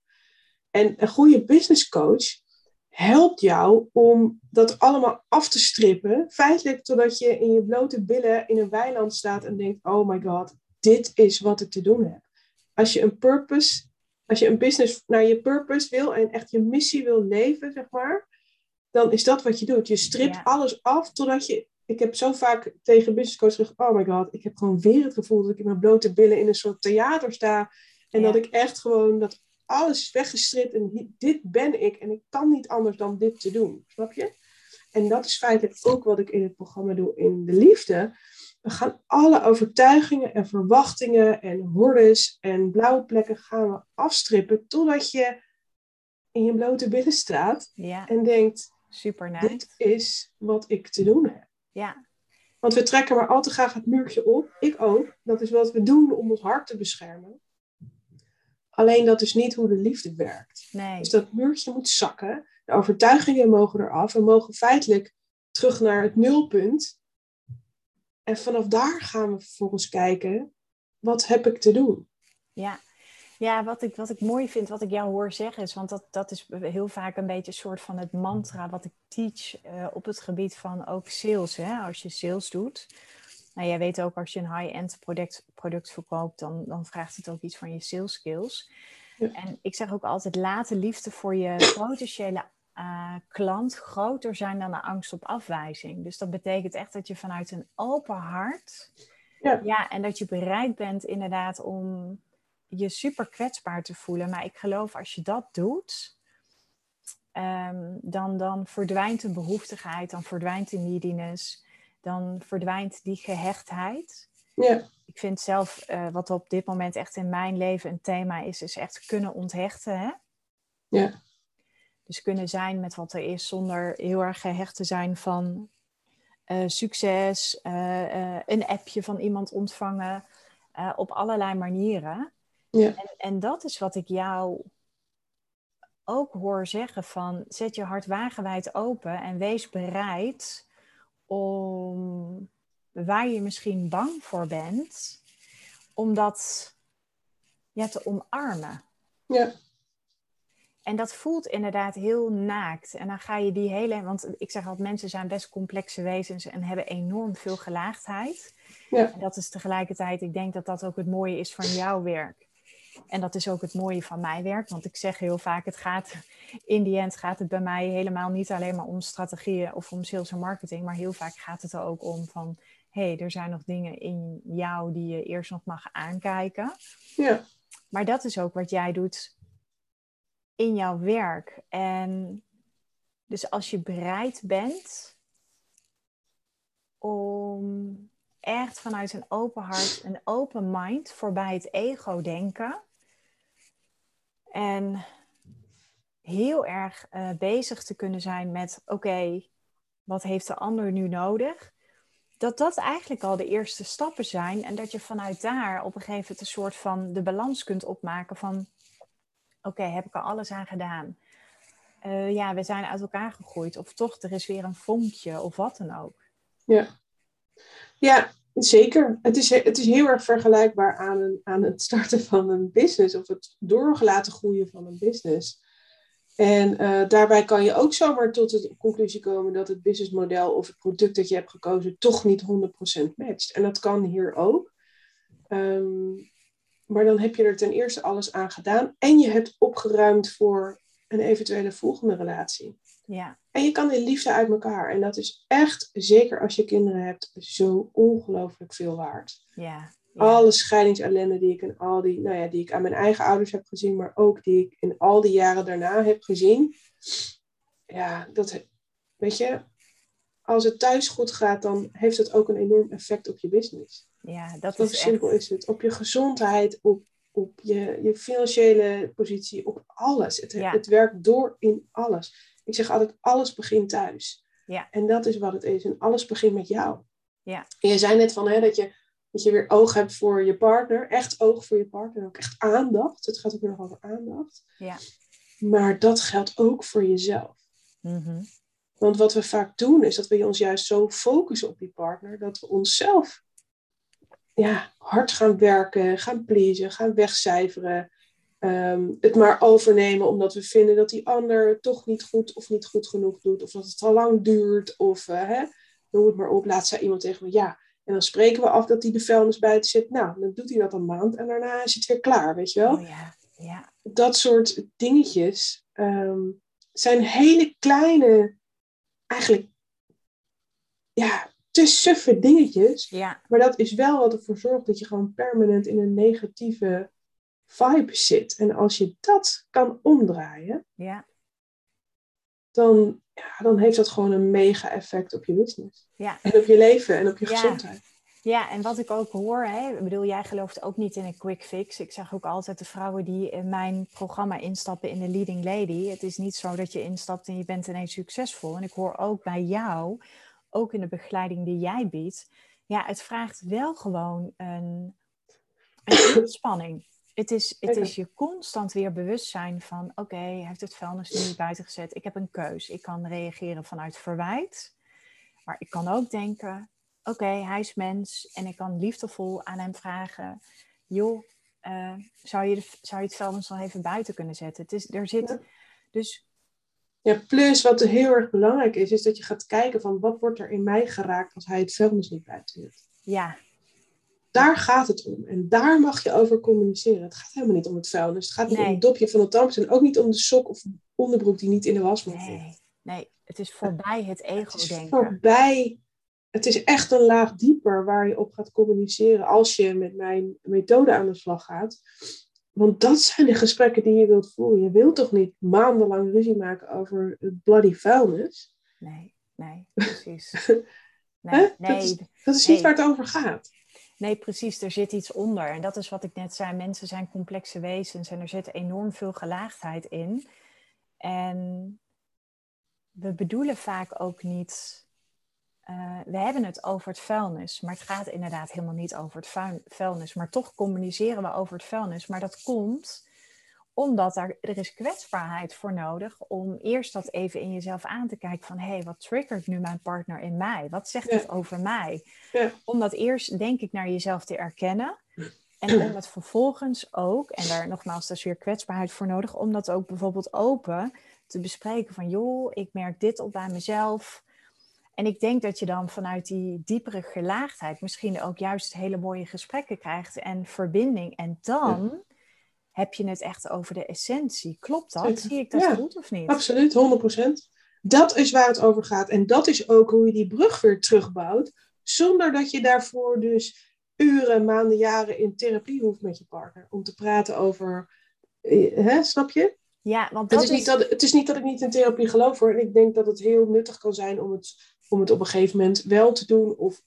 En een goede business coach helpt jou om dat allemaal af te strippen. Feitelijk totdat je in je blote billen in een weiland staat en denkt: oh my god, dit is wat ik te doen heb. Als je een purpose, als je een business naar je purpose wil en echt je missie wil leven, zeg maar, dan is dat wat je doet. Je stript alles af totdat je. Ik heb zo vaak tegen business coach gezegd: oh my god, ik heb gewoon weer het gevoel dat ik in mijn blote billen in een soort theater sta. En dat ik echt gewoon dat alles is weggestript en dit ben ik en ik kan niet anders dan dit te doen. Snap je? En dat is feitelijk ook wat ik in het programma doe in de liefde. We gaan alle overtuigingen en verwachtingen en hordes en blauwe plekken gaan we afstrippen totdat je in je blote billen staat ja. en denkt, Super nice. dit is wat ik te doen heb. Ja. Want we trekken maar al te graag het muurtje op. Ik ook. Dat is wat we doen om ons hart te beschermen. Alleen dat is niet hoe de liefde werkt. Nee. Dus dat muurtje moet zakken. De overtuigingen mogen eraf. We mogen feitelijk terug naar het nulpunt. En vanaf daar gaan we vervolgens kijken, wat heb ik te doen? Ja, ja wat, ik, wat ik mooi vind, wat ik jou hoor zeggen is, want dat, dat is heel vaak een beetje een soort van het mantra wat ik teach uh, op het gebied van ook sales. Hè? Als je sales doet, nou, jij weet ook, als je een high-end product, product verkoopt, dan, dan vraagt het ook iets van je sales skills. En ik zeg ook altijd, laat de liefde voor je potentiële uh, klant groter zijn dan de angst op afwijzing. Dus dat betekent echt dat je vanuit een open hart, ja, ja en dat je bereid bent inderdaad om je super kwetsbaar te voelen. Maar ik geloof als je dat doet, um, dan, dan verdwijnt de behoeftigheid, dan verdwijnt de neediness dan verdwijnt die gehechtheid. Ja. Ik vind zelf, uh, wat op dit moment echt in mijn leven een thema is, is echt kunnen onthechten. Hè? Ja. Dus kunnen zijn met wat er is, zonder heel erg gehecht te zijn van uh, succes, uh, een appje van iemand ontvangen, op allerlei manieren. Ja. En, en dat is wat ik jou ook hoor zeggen van zet je hart wagenwijd open en wees bereid om waar je misschien bang voor bent, om dat ja, te omarmen. Ja. En dat voelt inderdaad heel naakt. En dan ga je die hele. Want ik zeg altijd: mensen zijn best complexe wezens en hebben enorm veel gelaagdheid. Ja. En dat is tegelijkertijd, ik denk dat dat ook het mooie is van jouw werk. En dat is ook het mooie van mijn werk, want ik zeg heel vaak, het gaat, in die end gaat het bij mij helemaal niet alleen maar om strategieën of om sales en marketing, maar heel vaak gaat het er ook om van, hé, hey, er zijn nog dingen in jou die je eerst nog mag aankijken. Ja. Maar dat is ook wat jij doet in jouw werk. En dus als je bereid bent om echt vanuit een open hart, een open mind voorbij het ego denken. En heel erg uh, bezig te kunnen zijn met: oké, wat heeft de ander nu nodig? Dat dat eigenlijk al de eerste stappen zijn. En dat je vanuit daar op een gegeven moment een soort van de balans kunt opmaken van: oké, heb ik er alles aan gedaan? Uh, ja, we zijn uit elkaar gegroeid. Of toch, er is weer een vonkje of wat dan ook. Ja. Ja, zeker. Het is, het is heel erg vergelijkbaar aan, een, aan het starten van een business of het doorgelaten groeien van een business. En uh, daarbij kan je ook zomaar tot de conclusie komen dat het businessmodel of het product dat je hebt gekozen toch niet 100% matcht. En dat kan hier ook. Um, maar dan heb je er ten eerste alles aan gedaan en je hebt opgeruimd voor een eventuele volgende relatie. Ja. En je kan in liefde uit elkaar. En dat is echt, zeker als je kinderen hebt, zo ongelooflijk veel waard. Ja. ja. Alle scheidingsellende die ik in al die, nou ja, die ik aan mijn eigen ouders heb gezien, maar ook die ik in al die jaren daarna heb gezien. Ja, dat, weet je, als het thuis goed gaat, dan heeft het ook een enorm effect op je business. Ja, dat Zo is simpel echt... is het. Op je gezondheid, op, op je, je financiële positie, op alles. Het, Ja. het werkt door in alles. Ik zeg altijd, alles begint thuis. Ja. En dat is wat het is. En alles begint met jou. Ja. En je zei net van, hè, dat, je, dat je weer oog hebt voor je partner. Echt oog voor je partner. En ook echt aandacht. Het gaat ook weer nog over aandacht. Ja. Maar dat geldt ook voor jezelf. Mhm. Want wat we vaak doen, is dat we ons juist zo focussen op die partner, dat we onszelf ja, hard gaan werken, gaan pleasen, gaan wegcijferen. ehm, het maar overnemen omdat we vinden dat die ander het toch niet goed of niet goed genoeg doet. Of dat het al lang duurt. Of eh, hè, noem het maar op. Laat zei iemand tegen me, ja. En dan spreken we af dat hij de vuilnis buiten zit. Nou, dan doet hij dat een maand en daarna is het weer klaar, weet je wel Oh ja. Ja. dat soort dingetjes ehm, zijn hele kleine, eigenlijk, ja, te suffe dingetjes. Ja. Maar dat is wel wat ervoor zorgt dat je gewoon permanent in een negatieve vibe zit. En als je dat kan omdraaien, Ja. dan, ja, dan heeft dat gewoon een mega effect op je business. Ja. En op je leven en op je gezondheid. Ja, en wat ik ook hoor, hè, ik bedoel, jij gelooft ook niet in een quick fix. Ik zeg ook altijd de vrouwen die in mijn programma instappen in de Leading Lady. Het is niet zo dat je instapt en je bent ineens succesvol. En ik hoor ook bij jou, ook in de begeleiding die jij biedt, ja, het vraagt wel gewoon een, een inspanning. Het is, het is je constant weer bewust zijn van, oké, hij heeft het vuilnis nu buiten gezet. Ik heb een keus. Ik kan reageren vanuit verwijt. Maar ik kan ook denken, oké, hij is mens en ik kan liefdevol aan hem vragen, joh, eh, zou, je de, zou je het vuilnis nog even buiten kunnen zetten? Het is, er zit, dus Ja, plus wat heel erg belangrijk is, is dat je gaat kijken van wat wordt er in mij geraakt als hij het vuilnis niet buiten zet. ja, Daar gaat het om. En daar mag je over communiceren. Het gaat helemaal niet om het vuilnis. Het gaat niet om het dopje van de tandpasta. En ook niet om de sok of onderbroek die niet in de wasmand ligt. nee, nee, het is voorbij het Het is ego-denken. voorbij. Het is echt een laag dieper waar je op gaat communiceren als je met mijn methode aan de slag gaat. Want dat zijn de gesprekken die je wilt voeren. Je wilt toch niet maandenlang ruzie maken over het bloody vuilnis? Nee, nee, precies. Nee, Dat is- nee, Dat is Nee. niet waar het over gaat. nee, precies. Er zit iets onder. En dat is wat ik net zei. Mensen zijn complexe wezens en er zit enorm veel gelaagdheid in. En we bedoelen vaak ook niet. Eh, we hebben het over het vuilnis, maar het gaat inderdaad helemaal niet over het vuil- vuilnis. Maar toch communiceren we over het vuilnis. Maar dat komt omdat er, er is kwetsbaarheid voor nodig om eerst dat even in jezelf aan te kijken van hé, hey, wat triggert nu mijn partner in mij? Wat zegt Ja. het over mij? Ja. Om dat eerst, denk ik, naar jezelf te erkennen. En om het vervolgens ook, en daar nogmaals, daar is weer kwetsbaarheid voor nodig, om dat ook bijvoorbeeld open te bespreken van joh, ik merk dit op bij mezelf. En ik denk dat je dan vanuit die diepere gelaagdheid misschien ook juist hele mooie gesprekken krijgt en verbinding. En dan heb je het echt over de essentie. Klopt dat? Zeker. Zie ik dat Ja, goed of niet? Absoluut, 100%. Dat is waar het over gaat. En dat is ook hoe je die brug weer terugbouwt. Zonder dat je daarvoor dus uren, maanden, jaren in therapie hoeft met je partner. Om te praten over. eh, Hè, snap je? Ja, want Het dat is, niet dat, het is niet dat ik niet in therapie geloof hoor. En ik denk dat het heel nuttig kan zijn om het, om het op een gegeven moment wel te doen. Of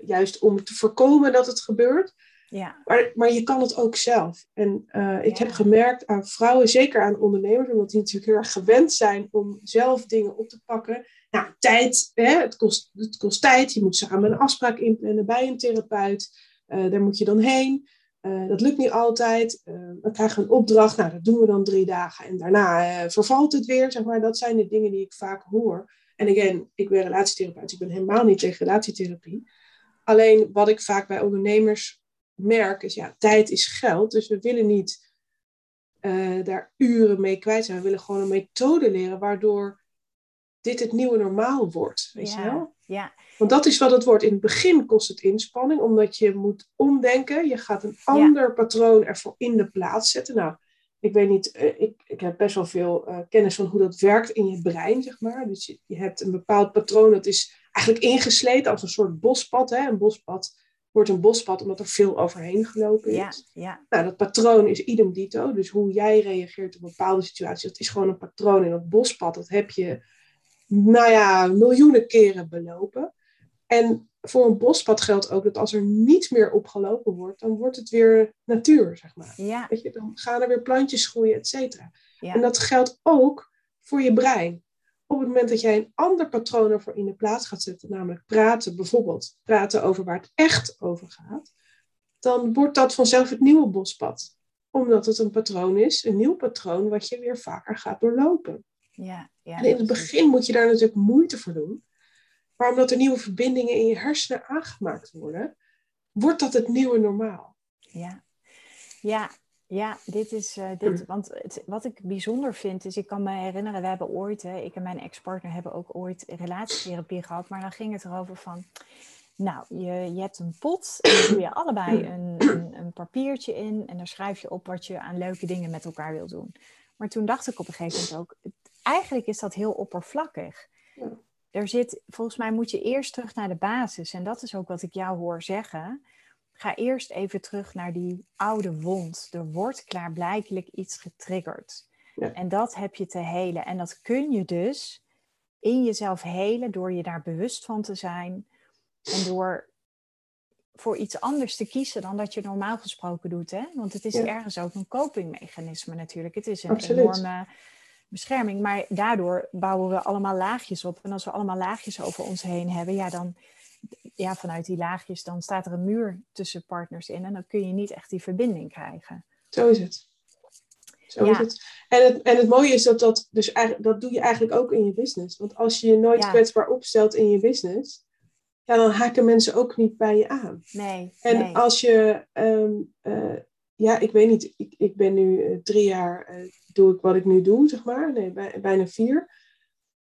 juist om te voorkomen dat het gebeurt. Ja, Maar, maar je kan het ook zelf. En eh, ik Ja. heb gemerkt aan vrouwen, zeker aan ondernemers, omdat die natuurlijk heel erg gewend zijn om zelf dingen op te pakken. Nou, tijd, hè, het, kost, het kost tijd. Je moet samen een afspraak inplannen bij een therapeut. Eh, daar moet je dan heen. Eh, dat lukt niet altijd. Dan krijgen we een opdracht. Nou, dat doen we dan drie dagen. En daarna vervalt het weer. Zeg maar. Dat zijn de dingen die ik vaak hoor. En again, ik ben relatietherapeut. Ik ben helemaal niet tegen relatietherapie. Alleen wat ik vaak bij ondernemers merk is, ja, tijd is geld. Dus we willen niet eh, daar uren mee kwijt zijn. We willen gewoon een methode leren waardoor dit het nieuwe normaal wordt. Weet je wel? ja, Want dat is wat het wordt. In het begin kost het inspanning, omdat je moet omdenken. Je gaat een ander patroon ervoor in de plaats zetten. Nou, ik weet niet, eh, ik, ik heb best wel veel uh, kennis van hoe dat werkt in je brein, zeg maar. Dus je, je, hebt een bepaald patroon, dat is eigenlijk ingesleten als een soort bospad. Hè? Een bospad wordt een bospad omdat er veel overheen gelopen is. Ja, ja. Nou, dat patroon is idem dito. Dus hoe jij reageert op bepaalde situaties, dat is gewoon een patroon. En dat bospad, dat heb je, nou ja, miljoenen keren belopen. En voor een bospad geldt ook dat als er niets meer opgelopen wordt, dan wordt het weer natuur, zeg maar. Ja. Weet je, dan gaan er weer plantjes groeien, et cetera. Ja. En dat geldt ook voor je brein. Op het moment dat jij een ander patroon ervoor in de plaats gaat zetten, namelijk praten, bijvoorbeeld praten over waar het echt over gaat, dan wordt dat vanzelf het nieuwe bospad. Omdat het een patroon is, een nieuw patroon, wat je weer vaker gaat doorlopen. Ja, ja, en in het begin moet je daar natuurlijk moeite voor doen. Maar omdat er nieuwe verbindingen in je hersenen aangemaakt worden, wordt dat het nieuwe normaal. Ja, ja, ja dit is. eh, dit, Mm. want het, wat ik bijzonder vind, is ik kan me herinneren, we hebben ooit, hè, ik en mijn ex-partner hebben ook ooit relatietherapie gehad, maar dan ging het erover van. Nou, je, je hebt een pot en daar doe je allebei een, een, een papiertje in en daar schrijf je op wat je aan leuke dingen met elkaar wil doen. Maar toen dacht ik op een gegeven moment ook, eigenlijk is dat heel oppervlakkig. Er zit, volgens mij moet je eerst terug naar de basis. En dat is ook wat ik jou hoor zeggen. Ga eerst even terug naar die oude wond. Er wordt klaarblijkelijk iets getriggerd. Ja. En dat heb je te helen. En dat kun je dus in jezelf helen door je daar bewust van te zijn. En door voor iets anders te kiezen dan dat je normaal gesproken doet. Hè? Want het is Ja. ergens ook een copingmechanisme natuurlijk. Het is een Absoluut. enorme bescherming. Maar daardoor bouwen we allemaal laagjes op. En als we allemaal laagjes over ons heen hebben, ja, dan ja, vanuit die laagjes, dan staat er een muur tussen partners in. En dan kun je niet echt die verbinding krijgen. Zo is het. Zo Ja. is het. En, het. en het mooie is dat dat, dus eigenlijk, dat doe je eigenlijk ook in je business. Want als je je nooit Ja. kwetsbaar opstelt in je business, ja, dan haken mensen ook niet bij je aan. Nee, En nee. als je, ehm, eh, ja, ik weet niet, ik, ik ben nu eh, drie jaar, eh, doe ik wat ik nu doe, zeg maar. Nee, bij- bijna vier.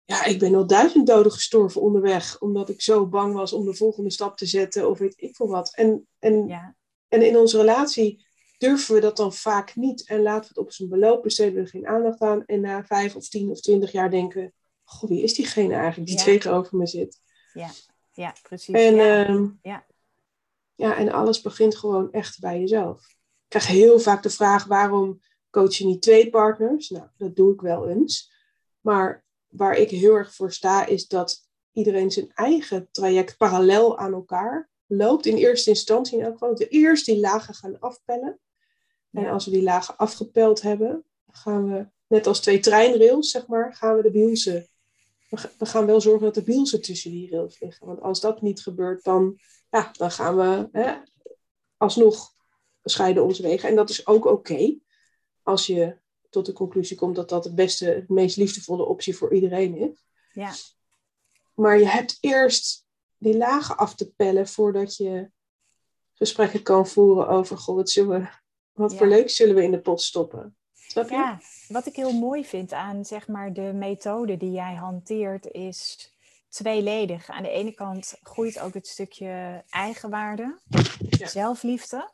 Ja, ik ben al duizend doden gestorven onderweg, omdat ik zo bang was om de volgende stap te zetten of weet ik veel wat. En, en ja, en in onze relatie durven we dat dan vaak niet. En laten we het op zijn beloop, besteden we er geen aandacht aan. En na vijf of tien of twintig jaar denken we... Goh, wie is diegene eigenlijk die Ja. tegenover me zit? ja, precies. En, ja. ehm, Ja. ja, en alles begint gewoon echt bij jezelf. Ik krijg heel vaak de vraag, waarom coach je niet twee partners? Nou, dat doe ik wel eens. Maar waar ik heel erg voor sta, is dat iedereen zijn eigen traject parallel aan elkaar loopt. In eerste instantie in elk geval. We eerst die lagen gaan afpellen. En als we die lagen afgepeld hebben, gaan we, net als twee treinrails, zeg maar, gaan we de bielsen. We gaan wel zorgen dat de bielsen tussen die rails liggen. Want als dat niet gebeurt, dan, ja, dan gaan we hè, alsnog scheiden onze wegen. En dat is ook oké. als je tot de conclusie komt dat dat de beste, het meest liefdevolle optie voor iedereen is. Ja, Maar je hebt eerst die lagen af te pellen voordat je gesprekken kan voeren over, goh, wat, zullen we, wat Ja. voor leuks zullen we in de pot stoppen? Snap je? ja, wat ik heel mooi vind aan zeg maar, de methode die jij hanteert is tweeledig. Aan de ene kant groeit ook het stukje eigenwaarde, Ja. zelfliefde.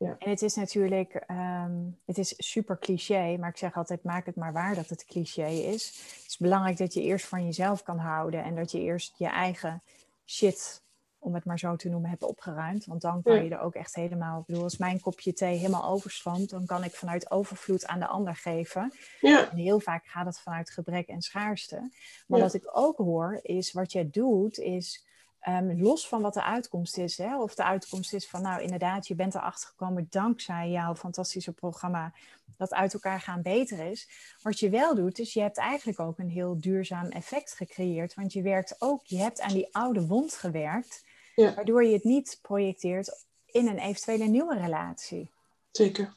Ja. En het is natuurlijk, ehm, het is super cliché, maar ik zeg altijd, maak het maar waar dat het cliché is. Het is belangrijk dat je eerst van jezelf kan houden en dat je eerst je eigen shit, om het maar zo te noemen, hebt opgeruimd. Want dan kan je er ook echt helemaal, ik bedoel, als mijn kopje thee helemaal overstroomt, dan kan ik vanuit overvloed aan de ander geven. Ja, En heel vaak gaat het vanuit gebrek en schaarste. Maar Ja. wat ik ook hoor, is wat jij doet, is ehm, los van wat de uitkomst is. Hè? Of de uitkomst is van, nou inderdaad, je bent erachter gekomen dankzij jouw fantastische programma dat uit elkaar gaan beter is. Wat je wel doet, is je hebt eigenlijk ook een heel duurzaam effect gecreëerd. Want je werkt ook, je hebt aan die oude wond gewerkt, Ja. waardoor je het niet projecteert in een eventuele nieuwe relatie. zeker.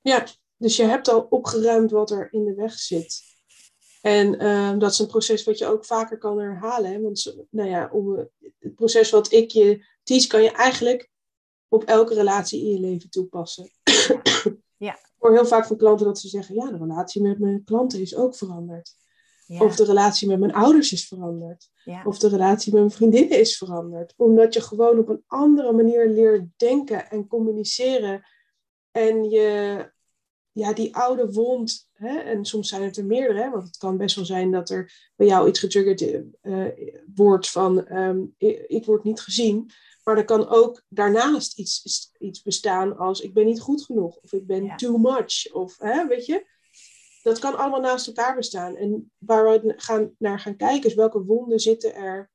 Ja, dus je hebt al opgeruimd wat er in de weg zit. En ehm, dat is een proces wat je ook vaker kan herhalen. Hè? Want nou ja, om, het proces wat ik je teach, kan je eigenlijk op elke relatie in je leven toepassen. Ja. Ik hoor heel vaak van klanten dat ze zeggen, ja, de relatie met mijn klanten is ook veranderd. Ja, Of de relatie met mijn ouders is veranderd. ja, Of de relatie met mijn vriendinnen is veranderd. Omdat je gewoon op een andere manier leert denken en communiceren. En je ja, die oude wond, hè, en soms zijn het er meerdere, hè, want het kan best wel zijn dat er bij jou iets getriggerd uh, wordt van ehm, ik, ik, word niet gezien. Maar er kan ook daarnaast iets, iets bestaan als ik ben niet goed genoeg of ik ben too much. Of hè, weet je, dat kan allemaal naast elkaar bestaan. En waar we gaan, naar gaan kijken is welke wonden zitten er,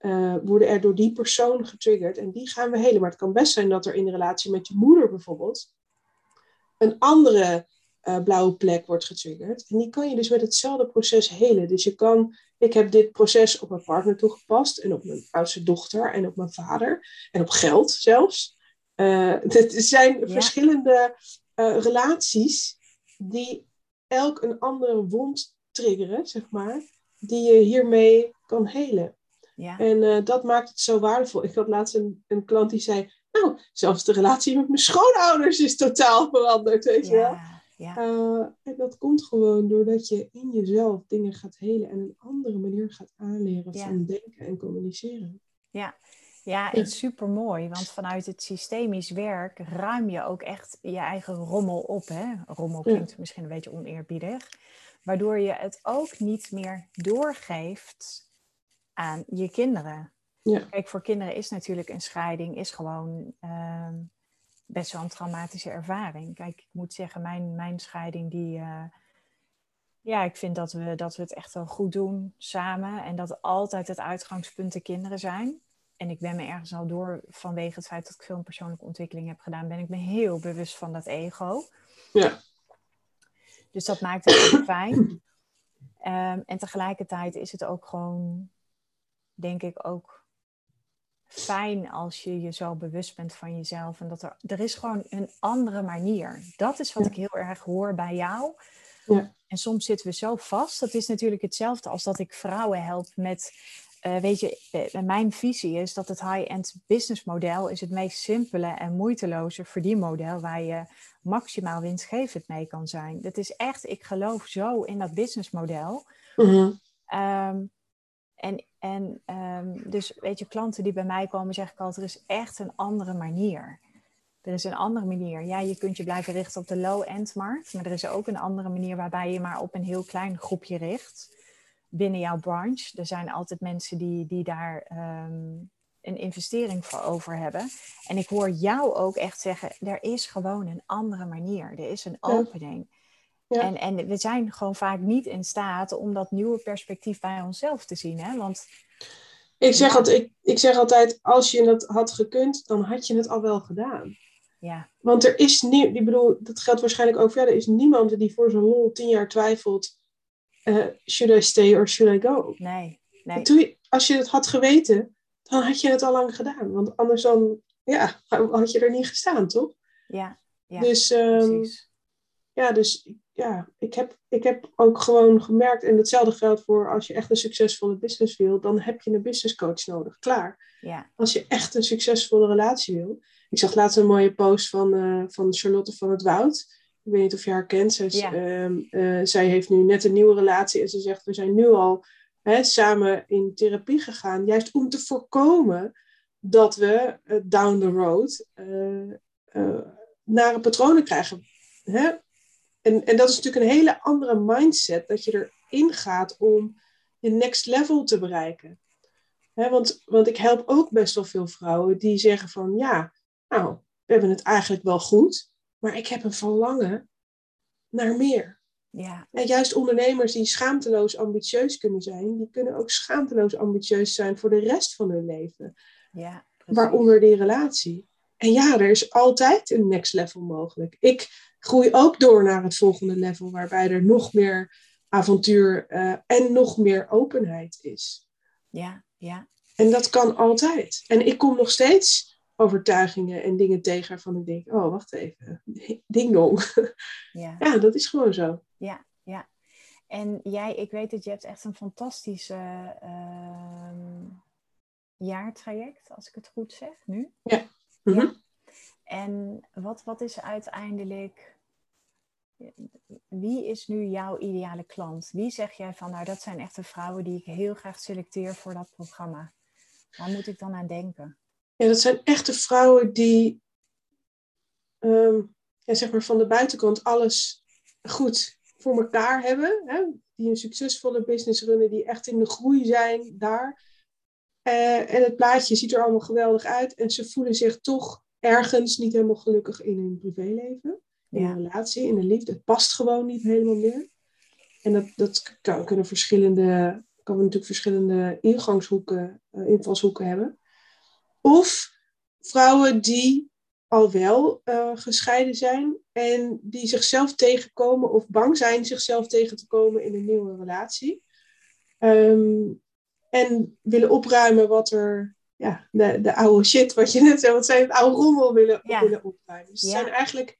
uh, worden er door die persoon getriggerd. En die gaan we helen. Maar het kan best zijn dat er in de relatie met je moeder bijvoorbeeld een andere uh, blauwe plek wordt getriggerd. En die kan je dus met hetzelfde proces helen. Dus je kan, ik heb dit proces op mijn partner toegepast en op mijn oudste dochter en op mijn vader en op geld zelfs. Uh, het zijn verschillende uh, relaties die elk een andere wond triggeren, zeg maar, die je hiermee kan helen. Ja. En dat maakt het zo waardevol. Ik had laatst een, een klant die zei, nou, zelfs de relatie met mijn schoonouders is totaal veranderd, weet je wel. Ja. Uh, en dat komt gewoon doordat je in jezelf dingen gaat helen en een andere manier gaat aanleren van denken en communiceren. Ja, ja, en super mooi, want vanuit het systemisch werk ruim je ook echt je eigen rommel op. Hè? Rommel klinkt misschien een beetje oneerbiedig, waardoor je het ook niet meer doorgeeft aan je kinderen. Ja. Kijk, voor kinderen is natuurlijk een scheiding is gewoon ehm, best wel een traumatische ervaring. Kijk, ik moet zeggen, mijn, mijn scheiding die. Uh, ja, ik vind dat we, dat we het echt wel goed doen samen. En dat altijd het uitgangspunt de kinderen zijn. En ik ben me ergens al door, vanwege het feit dat ik veel persoonlijke ontwikkeling heb gedaan, ben ik me heel bewust van dat ego. Ja. Dus dat maakt het heel fijn. Um, en tegelijkertijd is het ook gewoon, denk ik, ook fijn als je je zo bewust bent van jezelf. En dat er, er is gewoon een andere manier. Dat is wat ik heel erg hoor bij jou. Ja. En soms zitten we zo vast. Dat is natuurlijk hetzelfde als dat ik vrouwen help met. Uh, weet je, eh, mijn visie is dat het high-end business model is het meest simpele en moeiteloze verdienmodel waar je maximaal winstgevend mee kan zijn. Dat is echt, ik geloof zo in dat businessmodel. Mm en, en um, dus weet je, klanten die bij mij komen, zeg ik altijd, er is echt een andere manier. Er is een andere manier. Ja, je kunt je blijven richten op de low-end markt, maar er is ook een andere manier waarbij je maar op een heel klein groepje richt binnen jouw branche. Er zijn altijd mensen die, die daar um, een investering voor over hebben. En ik hoor jou ook echt zeggen, er is gewoon een andere manier. Er is een opening. En, en we zijn gewoon vaak niet in staat om dat nieuwe perspectief bij onszelf te zien. Hè? Want, ik, zeg altijd, ik, ik zeg altijd, als je het had gekund, dan had je het al wel gedaan. Ja. Want er is niet, ik bedoel, dat geldt waarschijnlijk ook voor jou, er is niemand die voor zijn hol tien jaar twijfelt, uh, should I stay or should I go? Nee, nee. Toen, als je het had geweten, dan had je het al lang gedaan. Want anders dan, ja, had je er niet gestaan, toch? Ja, ja dus, um, precies. Ja, dus ja, ik heb, ik heb ook gewoon gemerkt, en hetzelfde geldt voor als je echt een succesvolle business wil, dan heb je een business coach nodig. Klaar. Ja. Als je echt een succesvolle relatie wil. Ik zag laatst een mooie post van, uh, van Charlotte van het Woud. Ik weet niet of je haar kent. Zij, ja. Ehm, eh, zij heeft nu net een nieuwe relatie en ze zegt, we zijn nu al hè, samen in therapie gegaan. Juist om te voorkomen dat we uh, down the road nare patronen krijgen. Hè? En, en dat is natuurlijk een hele andere mindset, dat je erin gaat om je next level te bereiken. want, want ik help ook best wel veel vrouwen die zeggen van ja, nou, we hebben het eigenlijk wel goed, maar ik heb een verlangen naar meer. Ja. En juist ondernemers die schaamteloos ambitieus kunnen zijn, die kunnen ook schaamteloos ambitieus zijn voor de rest van hun leven. Ja, Waaronder die relatie. En ja, er is altijd een next level mogelijk. Ik groei ook door naar het volgende level, waarbij er nog meer avontuur uh, en nog meer openheid is. Ja, ja. En dat kan altijd. En ik kom nog steeds overtuigingen en dingen tegen waarvan ik denk, oh, wacht even, ding dong. Ja. ja, dat is gewoon zo. Ja, ja. En jij, ik weet dat je hebt echt een fantastische uh, jaartraject, als ik het goed zeg, nu. Ja. ja. En wat, wat is uiteindelijk wie is nu jouw ideale klant? Wie zeg jij van, nou dat zijn echt de vrouwen die ik heel graag selecteer voor dat programma? Waar moet ik dan aan denken? Ja, dat zijn echte vrouwen die, um, ja, zeg maar van de buitenkant alles goed voor elkaar hebben. Hè? Die een succesvolle business runnen, die echt in de groei zijn daar. Eh, en het plaatje ziet er allemaal geweldig uit. En ze voelen zich toch ergens niet helemaal gelukkig in hun privéleven. In ja. een relatie, in de liefde. Het past gewoon niet helemaal meer. En dat, dat kan, kunnen verschillende, kan natuurlijk verschillende ingangshoeken, uh, invalshoeken hebben. Of vrouwen die al wel uh, gescheiden zijn en die zichzelf tegenkomen of bang zijn zichzelf tegen te komen in een nieuwe relatie. Um, en willen opruimen wat er, ja, de, de oude shit, wat je net zei, wat zijn het oude rommel willen, willen opruimen. Dus het zijn eigenlijk,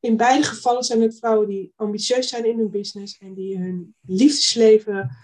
in beide gevallen zijn het vrouwen die ambitieus zijn in hun business en die hun liefdesleven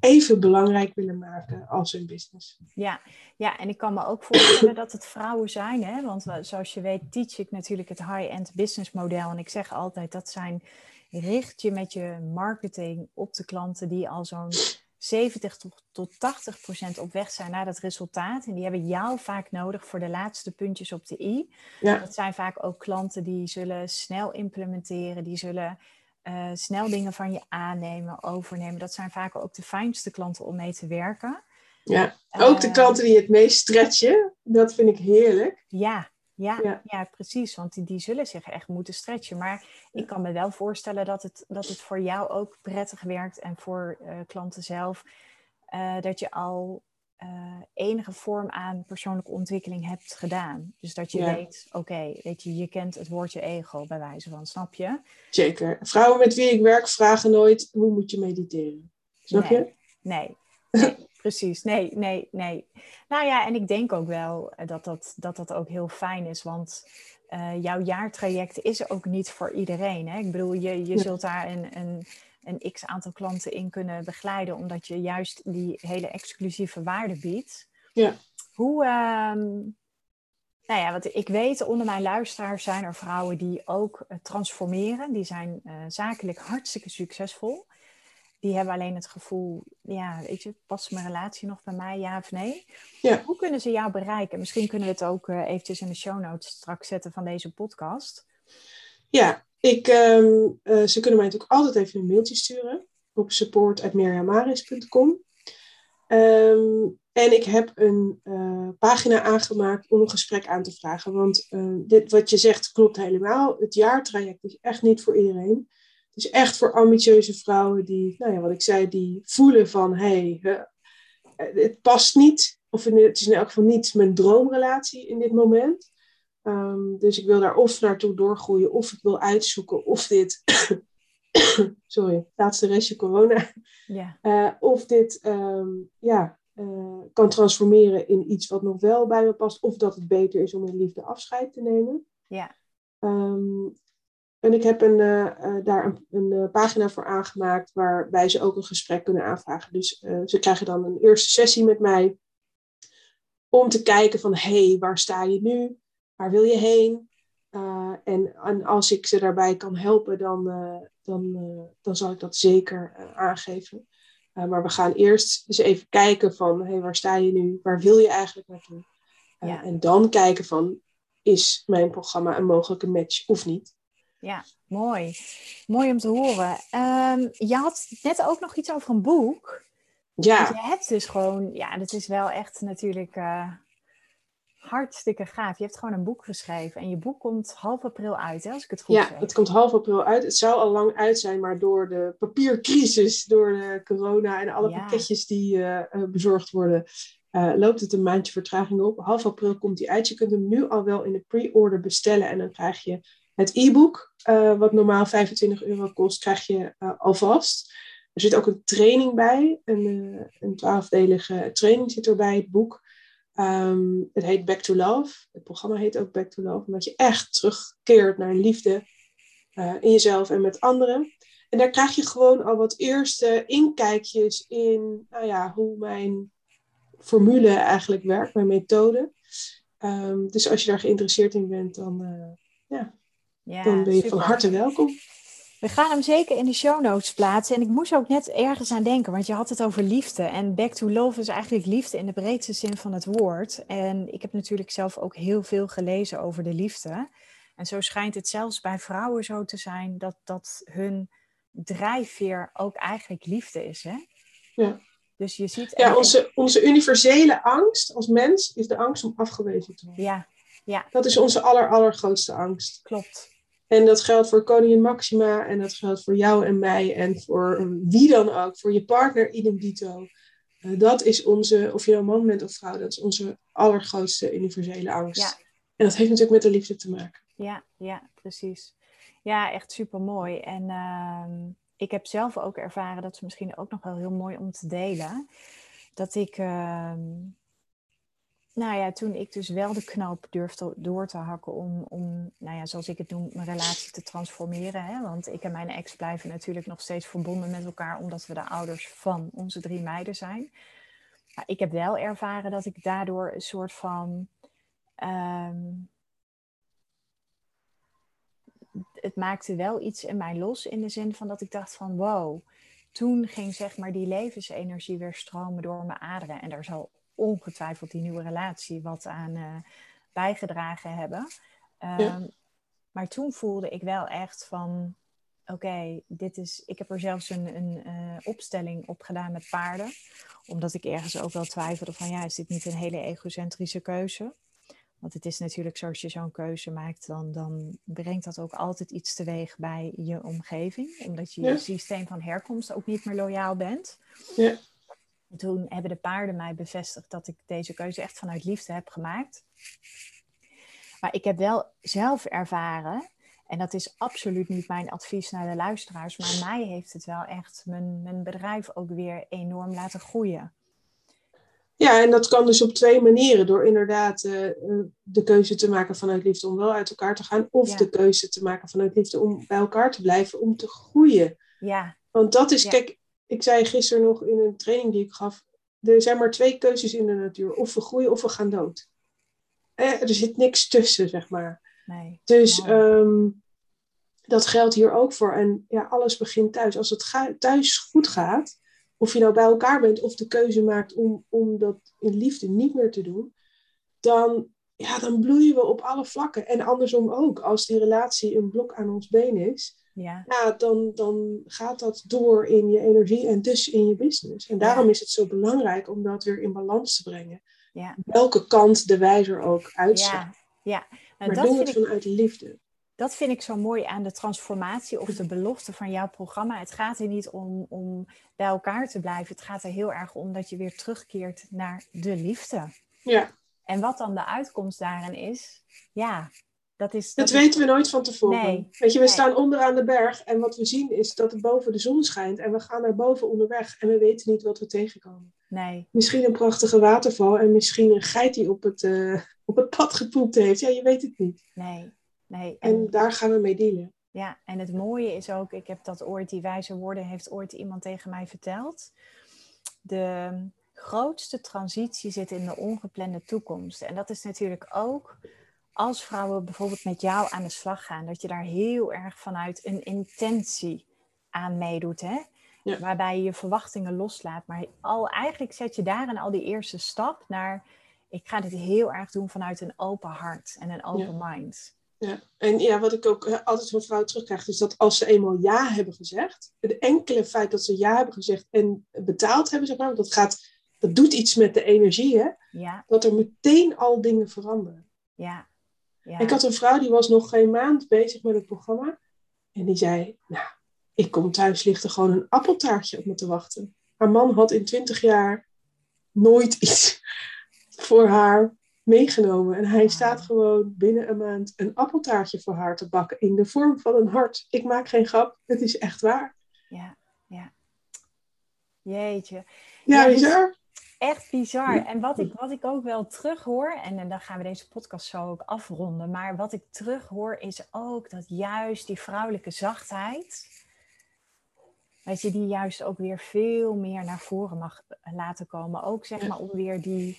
even belangrijk willen maken als hun business. Ja, ja en ik kan me ook voorstellen dat het vrouwen zijn, hè? want zoals je weet teach ik natuurlijk het high-end business model en ik zeg altijd dat zijn, richt je met je marketing op de klanten die al zo'n 70 tot 80 procent op weg zijn naar dat resultaat. En die hebben jou vaak nodig voor de laatste puntjes op de i. Ja. Dat zijn vaak ook klanten die zullen snel implementeren, die zullen uh, snel dingen van je aannemen, overnemen. Dat zijn vaak ook de fijnste klanten om mee te werken. Ja, ook de uh, klanten die het meest stretchen. Dat vind ik heerlijk. Ja, ja, ja. ja precies. Want die, die zullen zich echt moeten stretchen. Maar ik kan me wel voorstellen dat het, dat het voor jou ook prettig werkt en voor uh, klanten zelf. Uh, dat je al uh, enige vorm aan persoonlijke ontwikkeling hebt gedaan. Dus dat je ja. weet, oké, okay, weet je, je kent het woordje ego bij wijze van, snap je? Zeker. Vrouwen met wie ik werk vragen nooit, hoe moet je mediteren? Snap nee. je? Nee. nee precies. Nee, nee, nee. Nou ja, en ik denk ook wel dat dat, dat, dat ook heel fijn is, want uh, jouw jaartraject is er ook niet voor iedereen. Hè? Ik bedoel, je, je zult daar een, een, een x aantal klanten in kunnen begeleiden, omdat je juist die hele exclusieve waarde biedt. Ja. Hoe, um, nou ja, wat ik weet, onder mijn luisteraars zijn er vrouwen die ook uh, transformeren. Die zijn uh, zakelijk hartstikke succesvol die hebben alleen het gevoel, ja, weet je, past mijn relatie nog bij mij, ja of nee? Ja. Hoe kunnen ze jou bereiken? Misschien kunnen we het ook uh, eventjes in de show notes straks zetten van deze podcast. Ja, ik, um, uh, ze kunnen mij natuurlijk altijd even een mailtje sturen op support.mirjamaris.com. Um, en ik heb een uh, pagina aangemaakt om een gesprek aan te vragen. Want dit wat je zegt klopt helemaal. Het jaartraject is echt niet voor iedereen. Het is echt voor ambitieuze vrouwen die, nou ja, wat ik zei, die voelen van hé, hey, het past niet. Of het is in elk geval niet mijn droomrelatie in dit moment. Um, dus ik wil daar of naartoe doorgroeien, of ik wil uitzoeken of dit. sorry, laatste restje corona. Ja. Uh, of dit um, ja, uh, kan transformeren in iets wat nog wel bij me past. Of dat het beter is om in liefde afscheid te nemen. Ja. Um, en ik heb een, uh, uh, daar een, een uh, pagina voor aangemaakt waarbij ze ook een gesprek kunnen aanvragen. Dus ze krijgen dan een eerste sessie met mij om te kijken van hé, hey, waar sta je nu? Waar wil je heen? En, en, als ik ze daarbij kan helpen, dan, dan, dan zal ik dat zeker aangeven. maar we gaan eerst eens even kijken van hé, hey, waar sta je nu? Waar wil je eigenlijk naartoe? Ja. En dan kijken van is mijn programma een mogelijke match of niet? Ja, mooi. Mooi om te horen. Um, je had net ook nog iets over een boek. Ja. Want je hebt dus gewoon, ja, dat is wel echt natuurlijk uh, hartstikke gaaf. Je hebt gewoon een boek geschreven en je boek komt half april uit, hè, als ik het goed ja, zeg. Ja, het komt half april uit. Het zou al lang uit zijn, maar door de papiercrisis, door de corona en alle ja. pakketjes die uh, bezorgd worden, uh, loopt het een maandje vertraging op. Half april komt die uit. Je kunt hem nu al wel in de pre-order bestellen en dan krijg je het e-book, uh, wat normaal 25 euro kost, krijg je uh, alvast. Er zit ook een training bij, een, uh, een twaalfdelige training zit erbij, het boek. Um, het heet Back to Love. Het programma heet ook Back to Love, omdat je echt terugkeert naar liefde in jezelf en met anderen. En daar krijg je gewoon al wat eerste inkijkjes in nou ja, hoe mijn formule eigenlijk werkt, mijn methode. Um, dus als je daar geïnteresseerd in bent, dan ja, ja, dan ben je super. van harte welkom. We gaan hem zeker in de show notes plaatsen. En ik moest ook net ergens aan denken, want je had het over liefde. En back to love is eigenlijk liefde in de breedste zin van het woord. En ik heb natuurlijk zelf ook heel veel gelezen over de liefde. En zo schijnt het zelfs bij vrouwen zo te zijn dat, dat hun drijfveer ook eigenlijk liefde is. Hè? Ja. Dus je ziet. Ja, onze, onze universele angst als mens is de angst om afgewezen te worden. Ja, ja. Dat is onze aller, allergrootste angst. Klopt. En dat geldt voor koningin Maxima en dat geldt voor jou en mij en voor wie dan ook, voor je partner idem dito. Uh, dat is onze, of je nou man bent of vrouw, dat is onze allergrootste universele angst. Ja. En dat heeft natuurlijk met de liefde te maken. Ja, ja, precies. Ja, echt super mooi. En uh, ik heb zelf ook ervaren, dat is misschien ook nog wel heel mooi om te delen, dat ik, uh, nou ja, toen ik dus wel de knoop durfde door te hakken om, om nou ja, zoals ik het noem, mijn relatie te transformeren. Hè? Want ik en mijn ex blijven natuurlijk nog steeds verbonden met elkaar, omdat we de ouders van onze drie meiden zijn. Ik heb wel ervaren dat ik daardoor een soort van. Um, het maakte wel iets in mij los in de zin van dat ik dacht van wow, toen ging zeg maar die levensenergie weer stromen door mijn aderen. En daar zal ongetwijfeld die nieuwe relatie wat aan uh, bijgedragen hebben. Um, ja. Maar toen voelde ik wel echt van oké, okay, dit is. Ik heb er zelfs een, een uh, opstelling op gedaan met paarden. Omdat ik ergens ook wel twijfelde van ja, is dit niet een hele egocentrische keuze? Want het is natuurlijk zo, als je zo'n keuze maakt, dan, dan brengt dat ook altijd iets teweeg bij je omgeving. Omdat je ja. je systeem van herkomst ook niet meer loyaal bent. Ja. En toen hebben de paarden mij bevestigd dat ik deze keuze echt vanuit liefde heb gemaakt. Maar ik heb wel zelf ervaren, en dat is absoluut niet mijn advies naar de luisteraars, maar mij heeft het wel echt mijn, mijn bedrijf ook weer enorm laten groeien. Ja, en dat kan dus op twee manieren. Door inderdaad uh, de keuze te maken vanuit liefde om wel uit elkaar te gaan. Of Ja. de keuze te maken vanuit liefde om bij elkaar te blijven, om te groeien. Ja, Want dat is, Ja. kijk, ik zei gisteren nog in een training die ik gaf. Er zijn maar twee keuzes in de natuur. Of we groeien of we gaan dood. Eh, er zit niks tussen, zeg maar. nee. Dus ehm, dat geldt hier ook voor. En ja, alles begint thuis. Als het ga- thuis goed gaat, of je nou bij elkaar bent of de keuze maakt om, om dat in liefde niet meer te doen, dan, ja, dan bloeien we op alle vlakken. En andersom ook. Als die relatie een blok aan ons been is, Ja, ja, dan, dan gaat dat door in je energie en dus in je business. En daarom is het zo belangrijk om dat weer in balans te brengen. ja, Welke kant de wijzer ook uitstaat. ja. ja. Nou, maar dat doe vind ik vanuit liefde. Dat vind ik zo mooi aan de transformatie of de belofte van jouw programma. Het gaat er niet om, om bij elkaar te blijven. Het gaat er heel erg om dat je weer terugkeert naar de liefde. Ja, En wat dan de uitkomst daarin is, ja, dat is. dat is- weten we nooit van tevoren. Nee, Weet je, we nee. staan onderaan de berg en wat we zien is dat er boven de zon schijnt. En we gaan naar boven onderweg en we weten niet wat we tegenkomen. Nee, Misschien een prachtige waterval en misschien een geit die op het, eh, op het pad gepoept heeft. Ja, je weet het niet. nee, nee. En daar gaan we mee dealen. Ja, en het mooie is ook, ik heb dat ooit, die wijze woorden heeft ooit iemand tegen mij verteld. De grootste transitie zit in de ongeplande toekomst. En dat is natuurlijk ook als vrouwen bijvoorbeeld met jou aan de slag gaan, dat je daar heel erg vanuit een intentie aan meedoet. Hè? Ja. Waarbij je je verwachtingen loslaat. Maar al, eigenlijk zet je daarin al die eerste stap naar, ik ga dit heel erg doen vanuit een open hart en een open mind. Ja. En ja, wat ik ook altijd van vrouwen terugkrijg, is dat als ze eenmaal ja hebben gezegd, het enkele feit dat ze ja hebben gezegd en betaald hebben, zeg maar, dat, gaat, dat doet iets met de energie, hè, Ja, dat er meteen al dingen veranderen. ja. Ja. Ik had een vrouw die was nog geen maand bezig met het programma. En die zei, nou, ik kom thuis, ligt er gewoon een appeltaartje op me te wachten. Haar man had in twintig jaar nooit iets voor haar meegenomen. En hij staat gewoon binnen een maand een appeltaartje voor haar te bakken in de vorm van een hart. Ik maak geen grap, het is echt waar. Ja, ja. Jeetje. Ja, bizar. Echt bizar. En wat ik, wat ik ook wel terughoor, en, en dan gaan we deze podcast zo ook afronden, maar wat ik terughoor is ook dat juist die vrouwelijke zachtheid, weet je, die juist ook weer veel meer naar voren mag laten komen. Ook zeg maar om weer die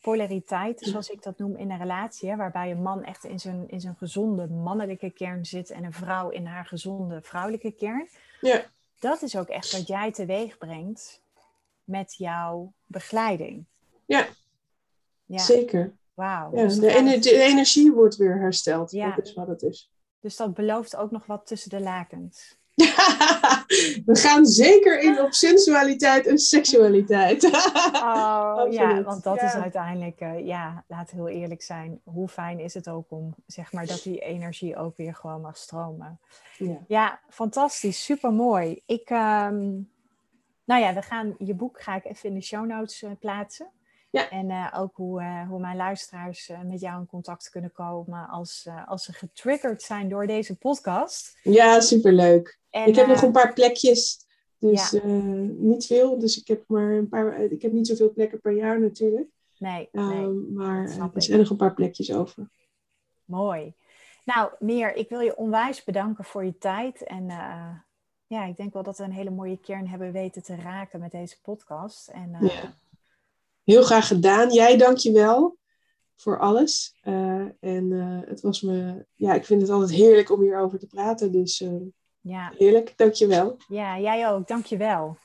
polariteit, zoals ik dat noem, in een relatie, hè, waarbij een man echt in zijn, in zijn gezonde mannelijke kern zit en een vrouw in haar gezonde vrouwelijke kern. Ja, Dat is ook echt wat jij teweeg brengt met jouw begeleiding. Ja. Ja, zeker. Wauw. Ja, Dus de, ener- de energie wordt weer hersteld. Ja. Dat is wat het is. Dus dat belooft ook nog wat tussen de lakens. We gaan zeker in op sensualiteit en seksualiteit. Oh ja, want dat Ja. is uiteindelijk, eh, ja, laten we heel eerlijk zijn. Hoe fijn is het ook om, zeg maar, dat die energie ook weer gewoon mag stromen. ja. Ja, fantastisch, super mooi. Ik, ehm, nou ja, we gaan je boek ga ik even in de show notes eh, plaatsen. Ja. En eh, ook hoe, eh, hoe mijn luisteraars met jou in contact kunnen komen als, als ze getriggerd zijn door deze podcast. ja, superleuk. En, ik heb nog een paar plekjes. Dus ja. niet veel. Dus ik heb maar een paar. Ik heb niet zoveel plekken per jaar natuurlijk. Nee, Ehm, nee, maar er zijn nog een paar plekjes over. mooi. Nou, Meer, ik wil je onwijs bedanken voor je tijd. En ja, ik denk wel dat we een hele mooie kern hebben weten te raken met deze podcast. En eh, Ja. Heel graag gedaan. Jij dank je wel voor alles. Eh, en eh, het was me. Ja, ik vind het altijd heerlijk om hierover te praten. Dus ja, heerlijk. Dank je wel. ja, jij ook. Dankjewel.